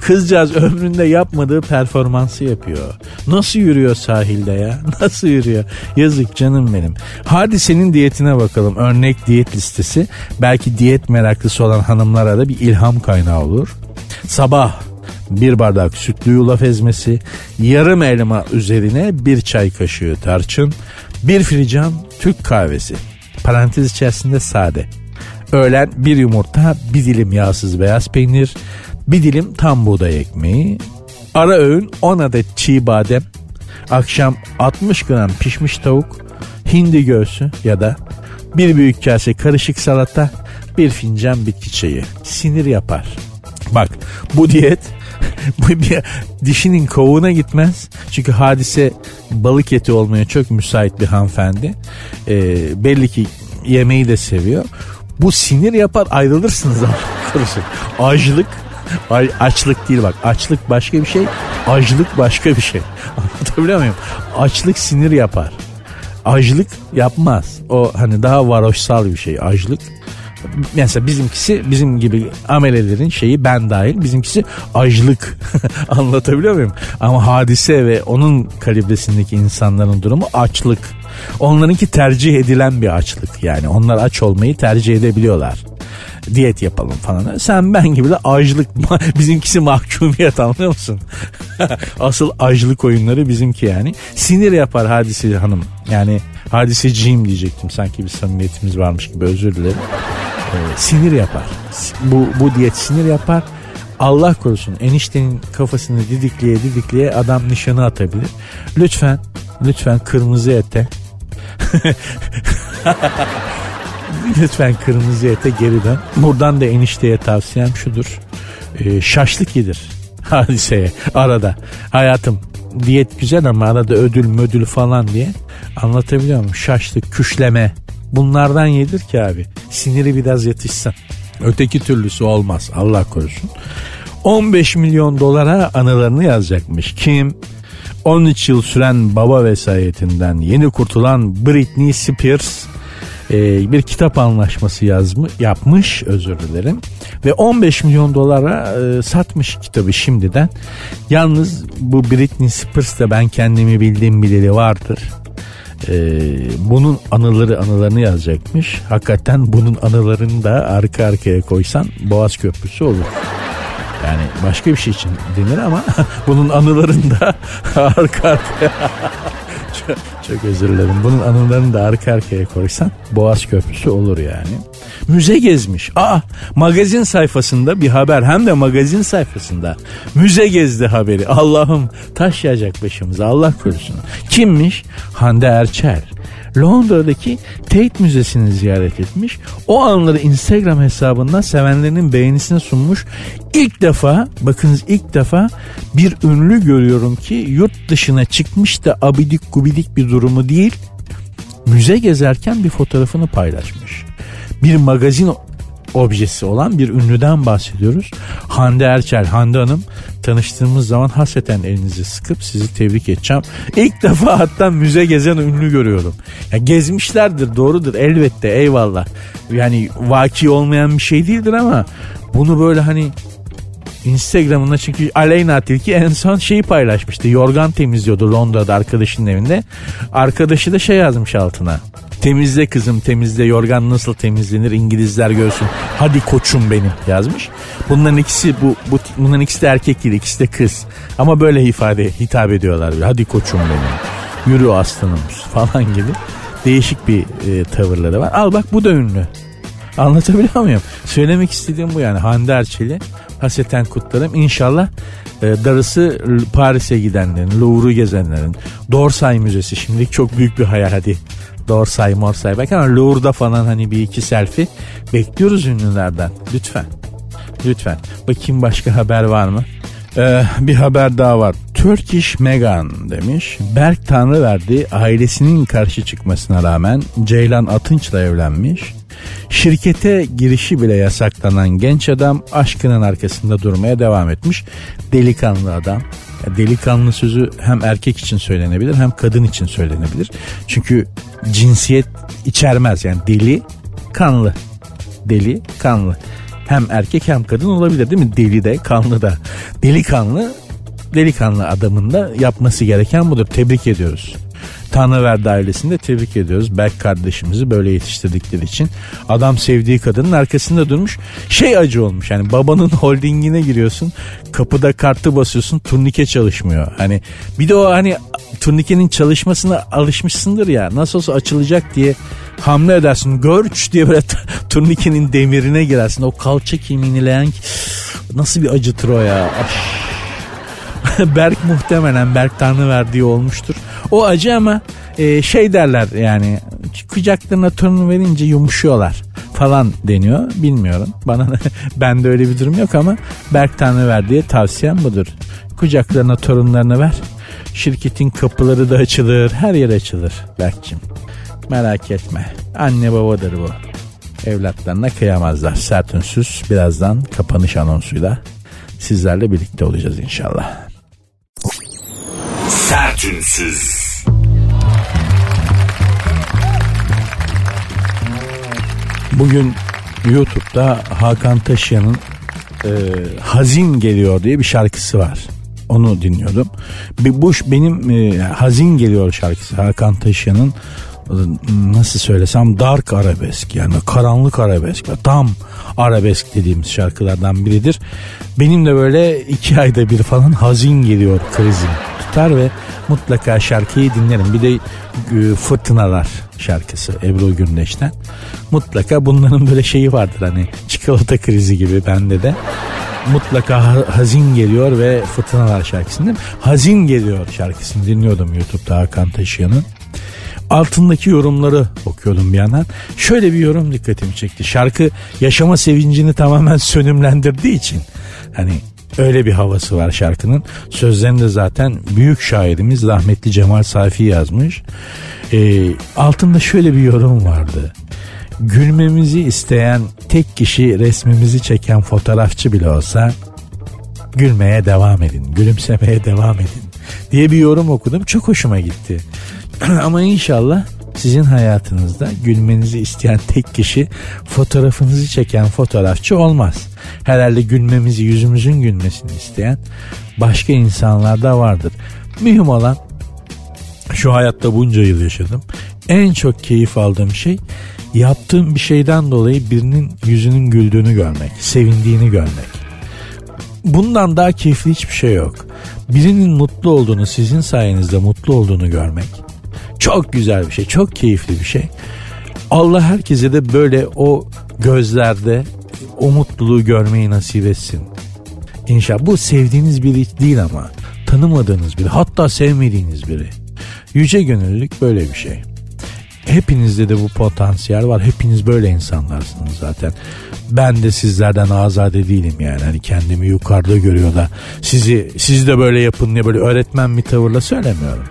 kızcağız ömründe yapmadığı performansı yapıyor. Nasıl yürüyor sahilde ya? Nasıl yürüyor? Yazık canım benim. Hadisenin diyetine bakalım. Örnek diyet listesi. Belki diyet meraklısı olan hanımlara da bir ilham kaynağı olur. Sabah bir bardak sütlü yulaf ezmesi, yarım elma üzerine bir çay kaşığı tarçın, bir fincan Türk kahvesi. Parantez içerisinde sade. Öğlen bir yumurta, bir dilim yağsız beyaz peynir, bir dilim tam buğday ekmeği, ara öğün 10 adet çiğ badem, akşam 60 gram pişmiş tavuk, hindi göğsü ya da bir büyük kase karışık salata, bir fincan bitki çayı. Sinir yapar. Bak bu diyet bir dişinin kovuğuna gitmez. Çünkü hadise balık eti olmaya çok müsait bir hanımefendi. Ee, belli ki yemeği de seviyor. Bu sinir yapar ayrılırsınız arkadaşlar. Açlık Ay, açlık değil bak. Açlık başka bir şey. Açlık başka bir şey. Anlatabiliyor muyum? Açlık sinir yapar. Açlık yapmaz. O hani daha varoşsal bir şey. Açlık mesela bizimkisi bizim gibi amelelerin şeyi ben dahil bizimkisi açlık anlatabiliyor muyum? Ama hadise ve onun kalibresindeki insanların durumu açlık. Onlarınki tercih edilen bir açlık yani onlar aç olmayı tercih edebiliyorlar diyet yapalım falan. Sen ben gibi de açlık bizimkisi mahkumiyet anlıyor musun? Asıl açlık oyunları bizimki yani. Sinir yapar hadise hanım. Yani hadiseciyim diyecektim sanki bir samimiyetimiz varmış gibi özür dilerim. Sinir yapar. Bu, bu diyet sinir yapar. Allah korusun eniştenin kafasını didikliye didikliye adam nişanı atabilir. Lütfen lütfen kırmızı ete lütfen kırmızı ete geri dön. Buradan da enişteye tavsiyem şudur. Ee, şaşlık yedir hadiseye arada. Hayatım diyet güzel ama arada ödül mödül falan diye anlatabiliyor muyum? Şaşlık, küşleme bunlardan yedir ki abi. Siniri biraz yatışsın. Öteki türlüsü olmaz Allah korusun. 15 milyon dolara anılarını yazacakmış. Kim? 13 yıl süren baba vesayetinden yeni kurtulan Britney Spears e, bir kitap anlaşması yazmış, yapmış özür dilerim ve 15 milyon dolara e, satmış kitabı şimdiden. Yalnız bu Britney Spears da ben kendimi bildiğim bileli vardır. Ee, bunun anıları anılarını yazacakmış. Hakikaten bunun anılarını da arka arkaya koysan Boğaz Köprüsü olur. Yani başka bir şey için denir ama bunun anılarını da arka arkaya çok, özür dilerim. Bunun anılarını da arka arkaya koysan Boğaz Köprüsü olur yani. Müze gezmiş. Aa magazin sayfasında bir haber hem de magazin sayfasında. Müze gezdi haberi. Allah'ım taş yağacak başımıza Allah korusun. Kimmiş? Hande Erçel. Londra'daki Tate Müzesi'ni ziyaret etmiş. O anları Instagram hesabından sevenlerinin beğenisine sunmuş. İlk defa bakınız ilk defa bir ünlü görüyorum ki yurt dışına çıkmış da abidik gubidik bir durumu değil. Müze gezerken bir fotoğrafını paylaşmış. Bir magazin objesi olan bir ünlüden bahsediyoruz. Hande Erçel, Hande Hanım tanıştığımız zaman hasreten elinizi sıkıp sizi tebrik edeceğim. İlk defa hatta müze gezen ünlü görüyorum. Ya gezmişlerdir doğrudur elbette eyvallah. Yani vaki olmayan bir şey değildir ama bunu böyle hani Instagram'ında çünkü Aleyna Tilki en son şeyi paylaşmıştı. Yorgan temizliyordu Londra'da arkadaşının evinde. Arkadaşı da şey yazmış altına. Temizle kızım temizle yorgan nasıl temizlenir İngilizler görsün. Hadi koçum benim yazmış. Bunların ikisi bu, bu bunların ikisi de erkek değil ikisi de kız. Ama böyle ifade hitap ediyorlar. Hadi koçum benim. Yürü aslanım falan gibi. Değişik bir e, tavırları var. Al bak bu da ünlü. Anlatabiliyor muyum? Söylemek istediğim bu yani. Hande Erçel'i haseten kutlarım. İnşallah e, darısı Paris'e gidenlerin, Louvre'u gezenlerin, Dorsay Müzesi şimdilik çok büyük bir hayal hadi. Dorsay Morsay belki ama Louvre'da falan hani bir iki selfie bekliyoruz ünlülerden. Lütfen. Lütfen. Bakayım başka haber var mı? Ee, bir haber daha var. Turkish Megan demiş. Berk Tanrıverdi ailesinin karşı çıkmasına rağmen Ceylan Atınç'la evlenmiş. Şirkete girişi bile yasaklanan genç adam aşkının arkasında durmaya devam etmiş. Delikanlı adam. Delikanlı sözü hem erkek için söylenebilir hem kadın için söylenebilir. Çünkü cinsiyet içermez yani deli kanlı. Deli kanlı. Hem erkek hem kadın olabilir değil mi? Deli de kanlı da. Delikanlı delikanlı adamın da yapması gereken budur. Tebrik ediyoruz. Tanrıverdi ailesini de tebrik ediyoruz. Berk kardeşimizi böyle yetiştirdikleri için. Adam sevdiği kadının arkasında durmuş. Şey acı olmuş yani babanın holdingine giriyorsun. Kapıda kartı basıyorsun turnike çalışmıyor. Hani bir de o hani turnikenin çalışmasına alışmışsındır ya. Nasıl olsa açılacak diye hamle edersin. Görç diye böyle turnikenin demirine girersin. O kalça kemiğini leğen nasıl bir acıtır o ya. Berk muhtemelen Berk Tanrı verdiği olmuştur. O acı ama e, şey derler yani kucaklarına torun verince yumuşuyorlar falan deniyor. Bilmiyorum. Bana bende öyle bir durum yok ama Berk Tanrı verdiği tavsiyem budur. Kucaklarına torunlarını ver. Şirketin kapıları da açılır. Her yer açılır Berk'cim. Merak etme. Anne babadır bu. Evlatlarına kıyamazlar. Sert ünsüz birazdan kapanış anonsuyla sizlerle birlikte olacağız inşallah. Sertünsüz. Bugün YouTube'da Hakan Taşyan'ın e, Hazin Geliyor diye bir şarkısı var. Onu dinliyordum. Bir, bu ş- benim e, Hazin Geliyor şarkısı Hakan Taşyan'ın nasıl söylesem dark arabesk yani karanlık arabesk tam arabesk dediğimiz şarkılardan biridir. Benim de böyle iki ayda bir falan hazin geliyor krizim tutar ve mutlaka şarkıyı dinlerim. Bir de e, Fırtınalar şarkısı Ebru Gündeş'ten. Mutlaka bunların böyle şeyi vardır hani çikolata krizi gibi bende de. Mutlaka ha- hazin geliyor ve Fırtınalar şarkısını? Hazin geliyor şarkısını dinliyordum YouTube'da Hakan Taşıyan'ın. Altındaki yorumları okuyordum bir yandan. Şöyle bir yorum dikkatimi çekti. Şarkı yaşama sevincini tamamen sönümlendirdiği için hani öyle bir havası var şarkının. Sözlerini de zaten büyük şairimiz rahmetli Cemal Safi yazmış. Ee, altında şöyle bir yorum vardı. Gülmemizi isteyen tek kişi resmimizi çeken fotoğrafçı bile olsa gülmeye devam edin, gülümsemeye devam edin diye bir yorum okudum. Çok hoşuma gitti. Ama inşallah sizin hayatınızda gülmenizi isteyen tek kişi fotoğrafınızı çeken fotoğrafçı olmaz. Herhalde gülmemizi, yüzümüzün gülmesini isteyen başka insanlar da vardır. Mühim olan şu hayatta bunca yıl yaşadım. En çok keyif aldığım şey yaptığım bir şeyden dolayı birinin yüzünün güldüğünü görmek, sevindiğini görmek. Bundan daha keyifli hiçbir şey yok. Birinin mutlu olduğunu, sizin sayenizde mutlu olduğunu görmek çok güzel bir şey, çok keyifli bir şey. Allah herkese de böyle o gözlerde o mutluluğu görmeyi nasip etsin. İnşallah bu sevdiğiniz biri değil ama tanımadığınız biri hatta sevmediğiniz biri. Yüce gönüllülük böyle bir şey. Hepinizde de bu potansiyel var. Hepiniz böyle insanlarsınız zaten. Ben de sizlerden azade değilim yani. Hani kendimi yukarıda görüyor da sizi siz de böyle yapın diye böyle öğretmen bir tavırla söylemiyorum.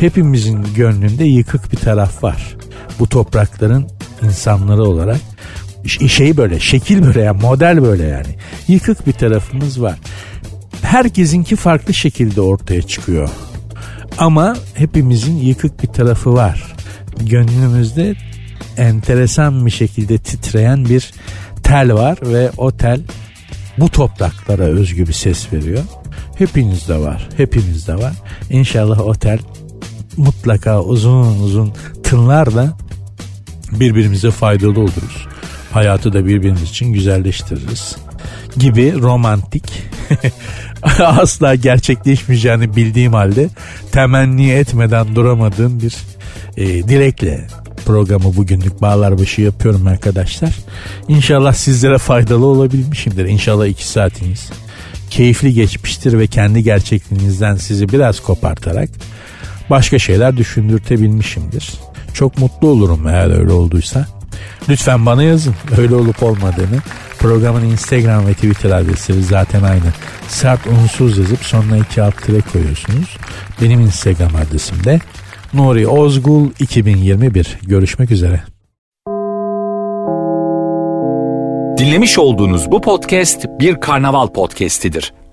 Hepimizin gönlünde yıkık bir taraf var. Bu toprakların insanları olarak şey böyle şekil böyle yani model böyle yani. Yıkık bir tarafımız var. herkesinki farklı şekilde ortaya çıkıyor. Ama hepimizin yıkık bir tarafı var. Gönlümüzde enteresan bir şekilde titreyen bir tel var ve o tel bu topraklara özgü bir ses veriyor. Hepinizde var, hepimizde var. İnşallah o tel mutlaka uzun uzun tınlar da birbirimize faydalı oluruz. Hayatı da birbirimiz için güzelleştiririz. Gibi romantik asla gerçekleşmeyeceğini bildiğim halde temenni etmeden duramadığım bir e, dilekle programı bugünlük bağlar yapıyorum arkadaşlar. İnşallah sizlere faydalı olabilmişimdir. İnşallah iki saatiniz keyifli geçmiştir ve kendi gerçekliğinizden sizi biraz kopartarak başka şeyler düşündürtebilmişimdir. Çok mutlu olurum eğer öyle olduysa. Lütfen bana yazın öyle olup olmadığını. Programın Instagram ve Twitter adresleri zaten aynı. Sert unsuz yazıp sonuna iki alt tire koyuyorsunuz. Benim Instagram adresim de Nuri Ozgul 2021. Görüşmek üzere. Dinlemiş olduğunuz bu podcast bir karnaval podcastidir.